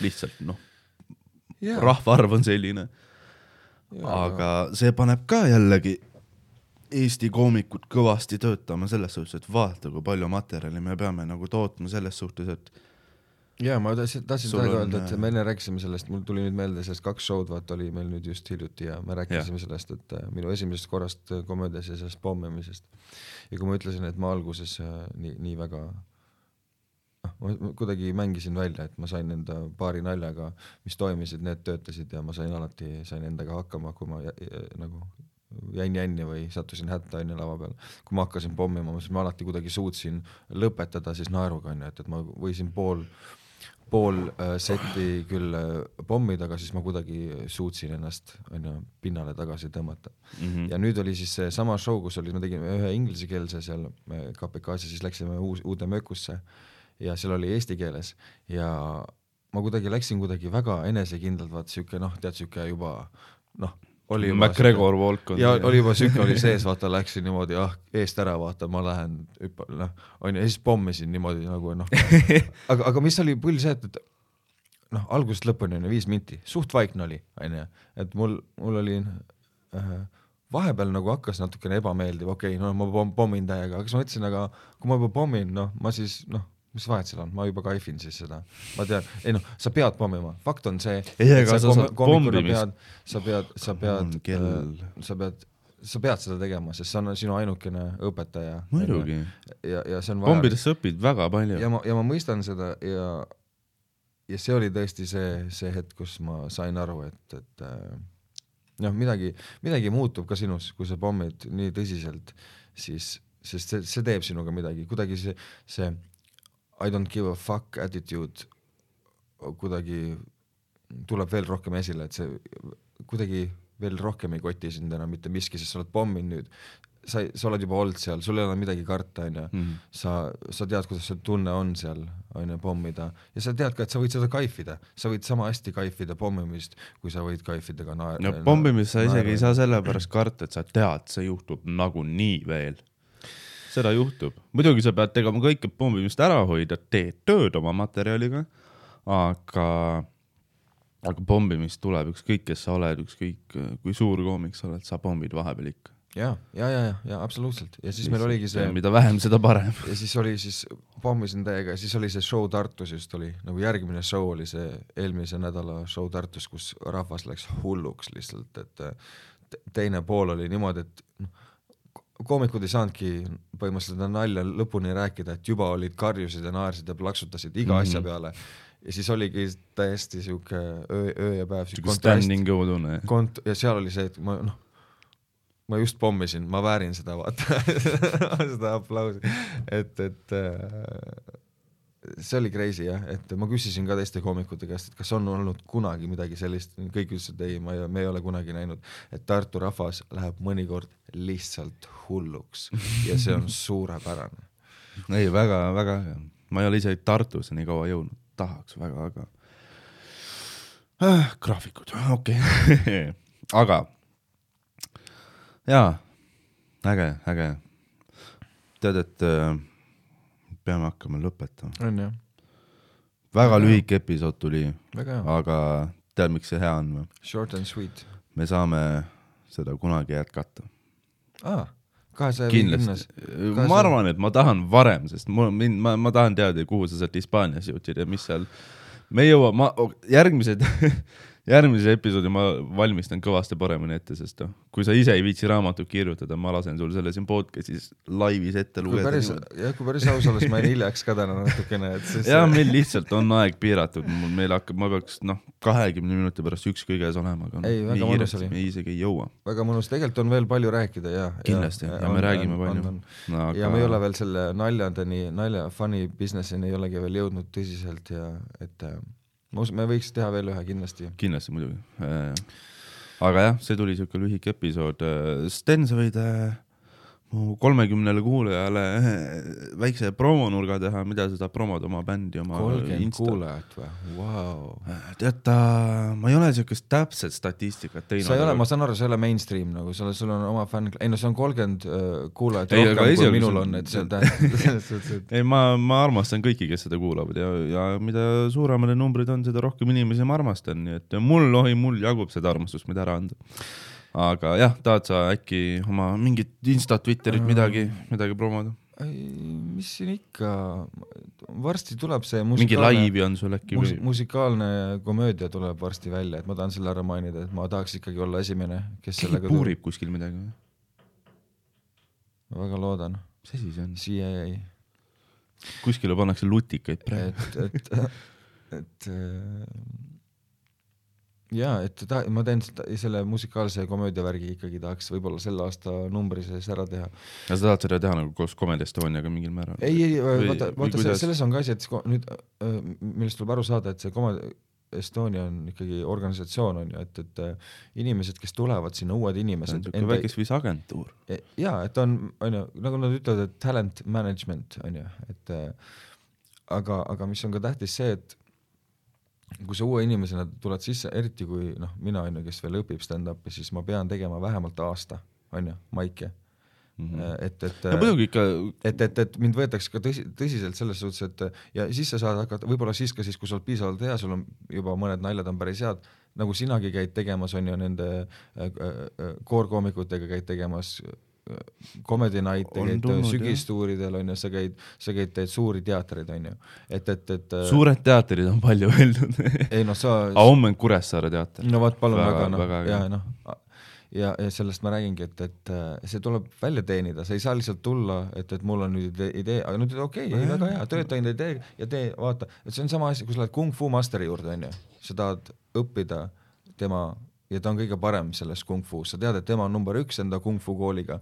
lihtsalt noh, rahvaarv on selline, aga see paneb ka jällegi Eesti koomikud kõvasti töötama selles suhtes, et vaata, kui palju materjali me peame nagu tootma selles suhtes, et jaa, ma tahtsin, tahtsin praegu öelda, et äh, me enne rääkisime sellest, mul tuli nüüd meelde sellest kaks show'd, vaata oli meil nüüd just hiljuti ja me rääkisime ja. sellest, et äh, minu esimesest korrast äh, komöödias ja sellest pommimisest. ja kui ma ütlesin, et ma alguses nii, nii väga noh, ma kuidagi mängisin välja, et ma sain enda paari naljaga, mis toimisid, need töötasid ja ma sain alati, sain endaga hakkama, kui ma jä, jä, nagu jäin jänni või sattusin hätta onju lava peal. kui ma hakkasin pommima, siis ma alati kuidagi suutsin lõpetada siis naeruga onju, et, et ma võisin pool, pool äh, seti küll äh, pommida, aga siis ma kuidagi suutsin ennast onju pinnale tagasi tõmmata mm -hmm. ja nüüd oli siis seesama show, kus oli, me tegime ühe inglisekeelse seal äh, KPK-s ja siis läksime uus, uude mökusse ja seal oli eesti keeles. Ja ma kuidagi läksin kuidagi väga enesekindlalt, vaata siuke noh, tead siuke juba noh, oli juba MacGregor Walk on ja oli juba siuke oli sees, vaata läksin niimoodi ah eest ära, vaata ma lähen hüppan noh onju ja siis pommisin niimoodi nagu noh, aga, aga mis oli pull see, et, et noh, algusest lõpuni onju viis minti, suht vaikne oli onju, et mul, mul oli äh, vahepeal nagu hakkas natukene ebameeldiv, okei okay,, no ma pom- pommin täiega, aga siis ma mõtlesin, aga kui ma juba pommin, noh, ma siis noh, mis vahet seal on, ma juba kaifin siis seda, ma tean, ei noh, sa pead pommima, fakt on see. Sa saad pommimist- sa pead, sa pead kell. sa pead, sa pead seda tegema, sest see on sinu ainukene õpetaja. muidugi, ja, ja see on vajalik pommides sa õpid väga palju ja. ma, ja ma mõistan seda ja, ja see oli tõesti see, see hetk, kus ma sain aru, et, et äh, noh, midagi, midagi muutub ka sinus, kui sa pommid nii tõsiselt, siis, sest see, see teeb sinuga midagi, kuidagi see, see I don't give a fuck attitude kuidagi tuleb veel rohkem esile, et see kuidagi veel rohkem ei koti sind enam mitte miski, sest sa oled pomminud nüüd, sa, sa oled juba olnud seal, sul ei ole midagi karta, onju Mhm. sa, sa tead, kuidas see tunne on seal, onju, pommida ja sa tead ka, et sa võid seda kaifida, sa võid sama hästi kaifida pommimist, kui sa võid kaifida ka naer-. no pommimist sa isegi ei saa sellepärast karta, et sa tead, see juhtub nagunii veel. Seda juhtub, muidugi sa pead tegema kõik, et pommimist ära hoida, teed tööd oma materjaliga, aga, aga pommimist tuleb ükskõik, kes sa oled, ükskõik kui suur koomik sa oled, sa pommid vahepeal ikka. ja, ja, ja, ja, ja absoluutselt ja siis meil oligi see mida vähem, seda parem. ja siis oli siis, pommisin täiega siis oli see show Tartus just oli, nagu järgmine show oli see eelmise nädala show Tartus, kus rahvas läks hulluks lihtsalt, et te- teine pool oli niimoodi, et koomikud ei saanudki põhimõtteliselt seda nalja lõpuni rääkida, et juba olid karjusid ja naersid ja plaksutasid iga mm -hmm. asja peale ja siis oligi täiesti siuke öö, öö ja päev siuke standing go tunne. kont- ja seal oli see, et ma noh, ma just pommisin, ma väärin seda, vaata seda aplausi, et, et äh, see oli crazy jah, et ma küsisin ka teiste koomikute käest, et kas on olnud kunagi midagi sellist, kõik ütlesid ei, ma ei, me ei ole kunagi näinud, et Tartu rahvas läheb mõnikord lihtsalt hulluks ja see on suurepärane. ei, väga-väga äge. ma ei ole isegi Tartusse nii kaua jõudnud, tahaks väga, aga äh,. graafikud, okei okay. aga jaa, äge, äge. tead, et äh, peame hakkama lõpetama. on jah, väga lühike episood tuli, väga aga tead, miks see hea on või? short and sweet me saame seda kunagi jätkata. viiekümnes, kindlasti, ma arvan, et ma tahan varem, sest mul, mind, ma, ma tahan teada, kuhu sa sealt Hispaanias jõudsid ja mis seal, me jõuame, ma, järgmised, järgmise episoodi ma valmistan kõvasti paremini ette, sest noh, kui sa ise ei viitsi raamatut kirjutada, ma lasen sul selle siin podcast'is laivis ette lugeda. jah, kui päris aus olla, siis ma jäin hiljaks ka täna natukene, et siis jah, meil lihtsalt on aeg piiratud, meil hakkab, ma peaks noh, kahekümne minuti pärast üks kõiges olema, aga Ei, noh, väga nii oli. me isegi ei jõua. väga mõnus, tegelikult on veel palju rääkida ja. kindlasti ja, ja me räägime palju. Aga... ja me ei ole veel selle naljadeni, nalja funny business'ini ei olegi veel jõudnud tõsiselt ja et äh, ma usun, me võiks teha veel ühe kindlasti. kindlasti muidugi. aga jah, see tuli siuke lühike episood. Sten, sa võid äh, mu kolmekümnele kuulajale väikse promonurga teha, mida sa tahad promoda oma bändi, oma kolmkümmend Insta- kuulajat või wow.? tead ta, ma ei ole siukest täpset statistikat teinud. sa ei ole, ma saan aru, sa ei ole mainstream nagu, sul, sul on oma fänn, ei no see on kolmkümmend äh, kuulajat Ei, rohkem kui minul on, et see tähendab suhtes, et ei, ma, ma armastan kõiki, kes seda kuulavad ja, ja mida suuremad need numbrid on, seda rohkem inimesi ma armastan, nii et mul, oi, mul jagub seda armastust, mida ära anda. Aga jah, tahad sa äkki oma mingit Insta, Twitterit, midagi, midagi promoda? mis siin ikka, varsti tuleb see mingi laivi on sul äkki mus, või? musikaalne komöödia tuleb varsti välja, et ma tahan selle ära mainida, et ma tahaks ikkagi olla esimene, kes sellega puurib kuskil midagi või? väga loodan, mis asi see on? CIA, kuskile pannakse lutikaid praegu. et, et, et äh, ja et ta, ma teen seda, selle musikaalse komöödia värgi ikkagi tahaks võib-olla selle aasta numbri sees ära teha. ja sa tahad seda teha nagu koos Comedy Estoniaga mingil määral? ei, ei, vaata, vaata kuidas? selles on ka asi, et nüüd äh, millest tuleb aru saada, et see Comedy Estonia on ikkagi organisatsioon on ju, et, et äh, inimesed, kes tulevad sinna, uued see on inimesed, siuke väikesviisi agentuur. jaa, et on, on ju, nagu nad ütlevad, et talent management on ju, et äh, aga, aga mis on ka tähtis see, et kui sa uue inimesena tuled sisse, eriti kui noh, mina on ju, kes veel õpib stand-up'i, siis ma pean tegema vähemalt aasta, on ju, maike mm. -hmm. et, et ja muidugi ikka, et, et, et mind võetakse ka tõsi, tõsiselt selles suhtes, et ja siis sa saad hakata, võib-olla siis ka siis, kui sa oled piisavalt hea, sul on juba mõned naljad on päris head, nagu sinagi käid tegemas, on ju nende äh, äh, koorkoomikutega käid tegemas Comedy Night, käid sügistuuridel on ju, sa käid, sa käid, teed suuri teatreid on ju, et, et, et äh, suured teatrid on palju öeldud. ei noh, sa aga homme on Kuressaare teater. no vot, palun Väga- väga, väga väga noh, ja noh, ja, ja sellest ma räägingi, et, et äh, see tuleb välja teenida, sa ei saa lihtsalt tulla, et, et mul on nüüd idee, aga nüüd okei okay,, ei väga hea, tööta enda idee ja tee, vaata, et see on sama asi, kui sa lähed kung fu masteri juurde, onju, sa tahad õppida tema ja ta on kõige parem selles kung fu's, sa tead, et tema on number üks enda kung fu kooliga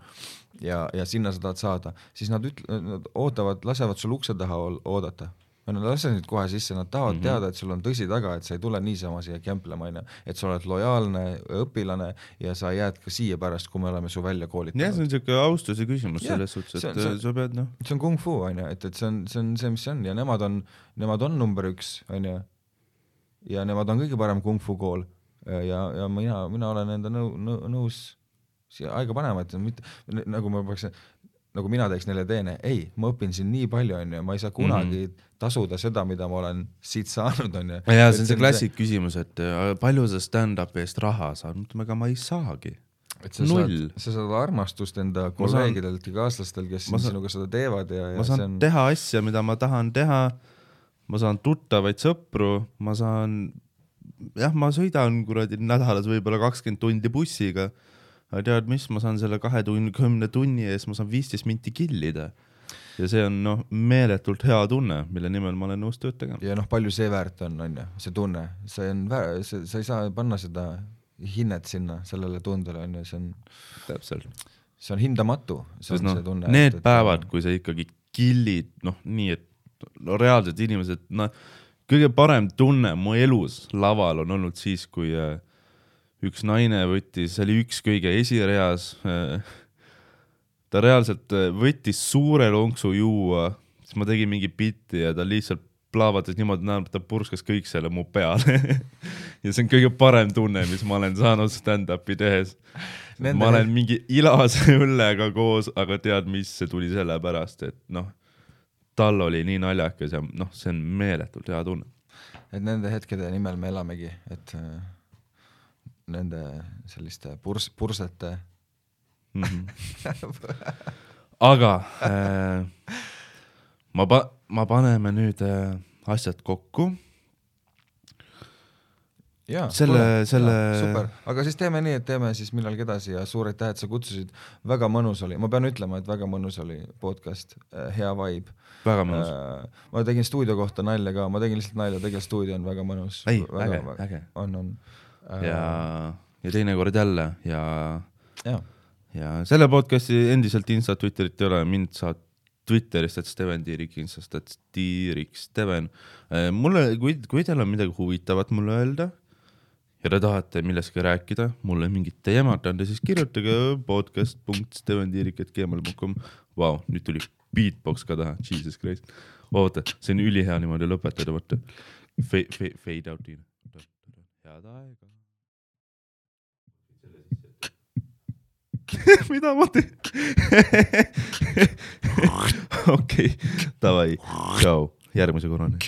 ja, ja sinna sa tahad saada, siis nad ütle-, nad ootavad, lasevad sul ukse taha oodata. Nad lasevad sind kohe sisse, nad tahavad mm -hmm. teada, et sul on tõsi taga, et sa ei tule niisama siia kemplema, onju, et sa oled lojaalne õpilane ja sa jääd ka siia pärast, kui me oleme su välja jah, see koolitanud. on siuke austuse küsimus Jah, selles suhtes, et see on- sa pead noh, see on kung fu onju, et, et see on, see on see, mis see on. Ja nemad on, nemad on number üks onju. ja nemad on kõige parem kung fu kool ja, ja mina, mina olen enda nõu-, nõu-, nõus siia aega panema, et mitte nagu ma peaks, nagu mina teeks neile teene, ei, ma õpin siin nii palju onju, ma ei saa kunagi mm -hmm. tasuda seda, mida ma olen siit saanud onju. jaa, see on see klassik küsimus, et äh, palju sa stand-up'i eest raha saad, ma ütlen, ega ma ei saagi. et sa Null. saad, sa saad armastust enda kolleegidelt ja kaaslastelt, kes saan- sinuga seda teevad ja, ja ma saan on, teha asja, mida ma tahan teha, ma saan tuttavaid sõpru, ma saan, jah, ma sõidan kuradi nädalas võib-olla kakskümmend tundi bussiga, aga tead mis, ma saan selle kahe tunni, kümne tunni eest, ma saan viisteist minti killida. ja see on noh, meeletult hea tunne, mille nimel ma olen nõus tööd tegema. ja noh, palju see väärt on, on ju, see tunne, see on sa ei saa panna seda hinnet sinna sellele tundele, on ju, see on, täpselt. see on hindamatu, see sest on see tunne. need et, päevad, kui sa ikkagi killid, noh, nii et no reaalselt inimesed, noh, kõige parem tunne mu elus laval on olnud siis, kui äh, üks naine võttis, see oli üks kõige esireas äh,, ta reaalselt äh, võttis suure lonksu juua, siis ma tegin mingi bitti ja ta lihtsalt plahvatas niimoodi näo, et ta purskas kõik selle mu peale ja see on kõige parem tunne, mis ma olen saanud stand-up'i tehes. Nende- ma olen mingi ilase õllega koos, aga tead mis, see tuli sellepärast, et noh, tal oli nii naljakas ja noh, see on meeletult hea tunne. et nende hetkede nimel me elamegi, et äh, nende selliste purs-, pursete mm. -hmm. aga äh, ma pa-, ma paneme nüüd äh, asjad kokku. jaa, Selle- selle- super, aga siis teeme nii, et teeme siis millalgi edasi ja suur aitäh, et sa kutsusid, väga mõnus oli, ma pean ütlema, et väga mõnus oli podcast, hea vibe. väga mõnus. ma tegin stuudio kohta nalja ka, ma tegin lihtsalt nalja, tegelikult stuudio on väga mõnus. ei, äge, äge. on, on. ja, ja teinekord jälle ja, jaa, ja selle podcast'i endiselt Insta, Twitterit ei ole, mind saad Twitterist, et Steven Tiirik, Instast, et Tiirik Steven. mulle, kui, kui teil on midagi huvitavat mulle öelda ja te tahate millestki rääkida, mulle mingit teemat anda, siis kirjutage podcast.stevantiirik.gmail.com. Vau, nüüd tuli beatbox ka taha, jesus christ. oota, see on ülihea niimoodi lõpetada, vaata. Fade, fade out. head aega. mida ma teen? okei, davai, tšau, järgmise korrani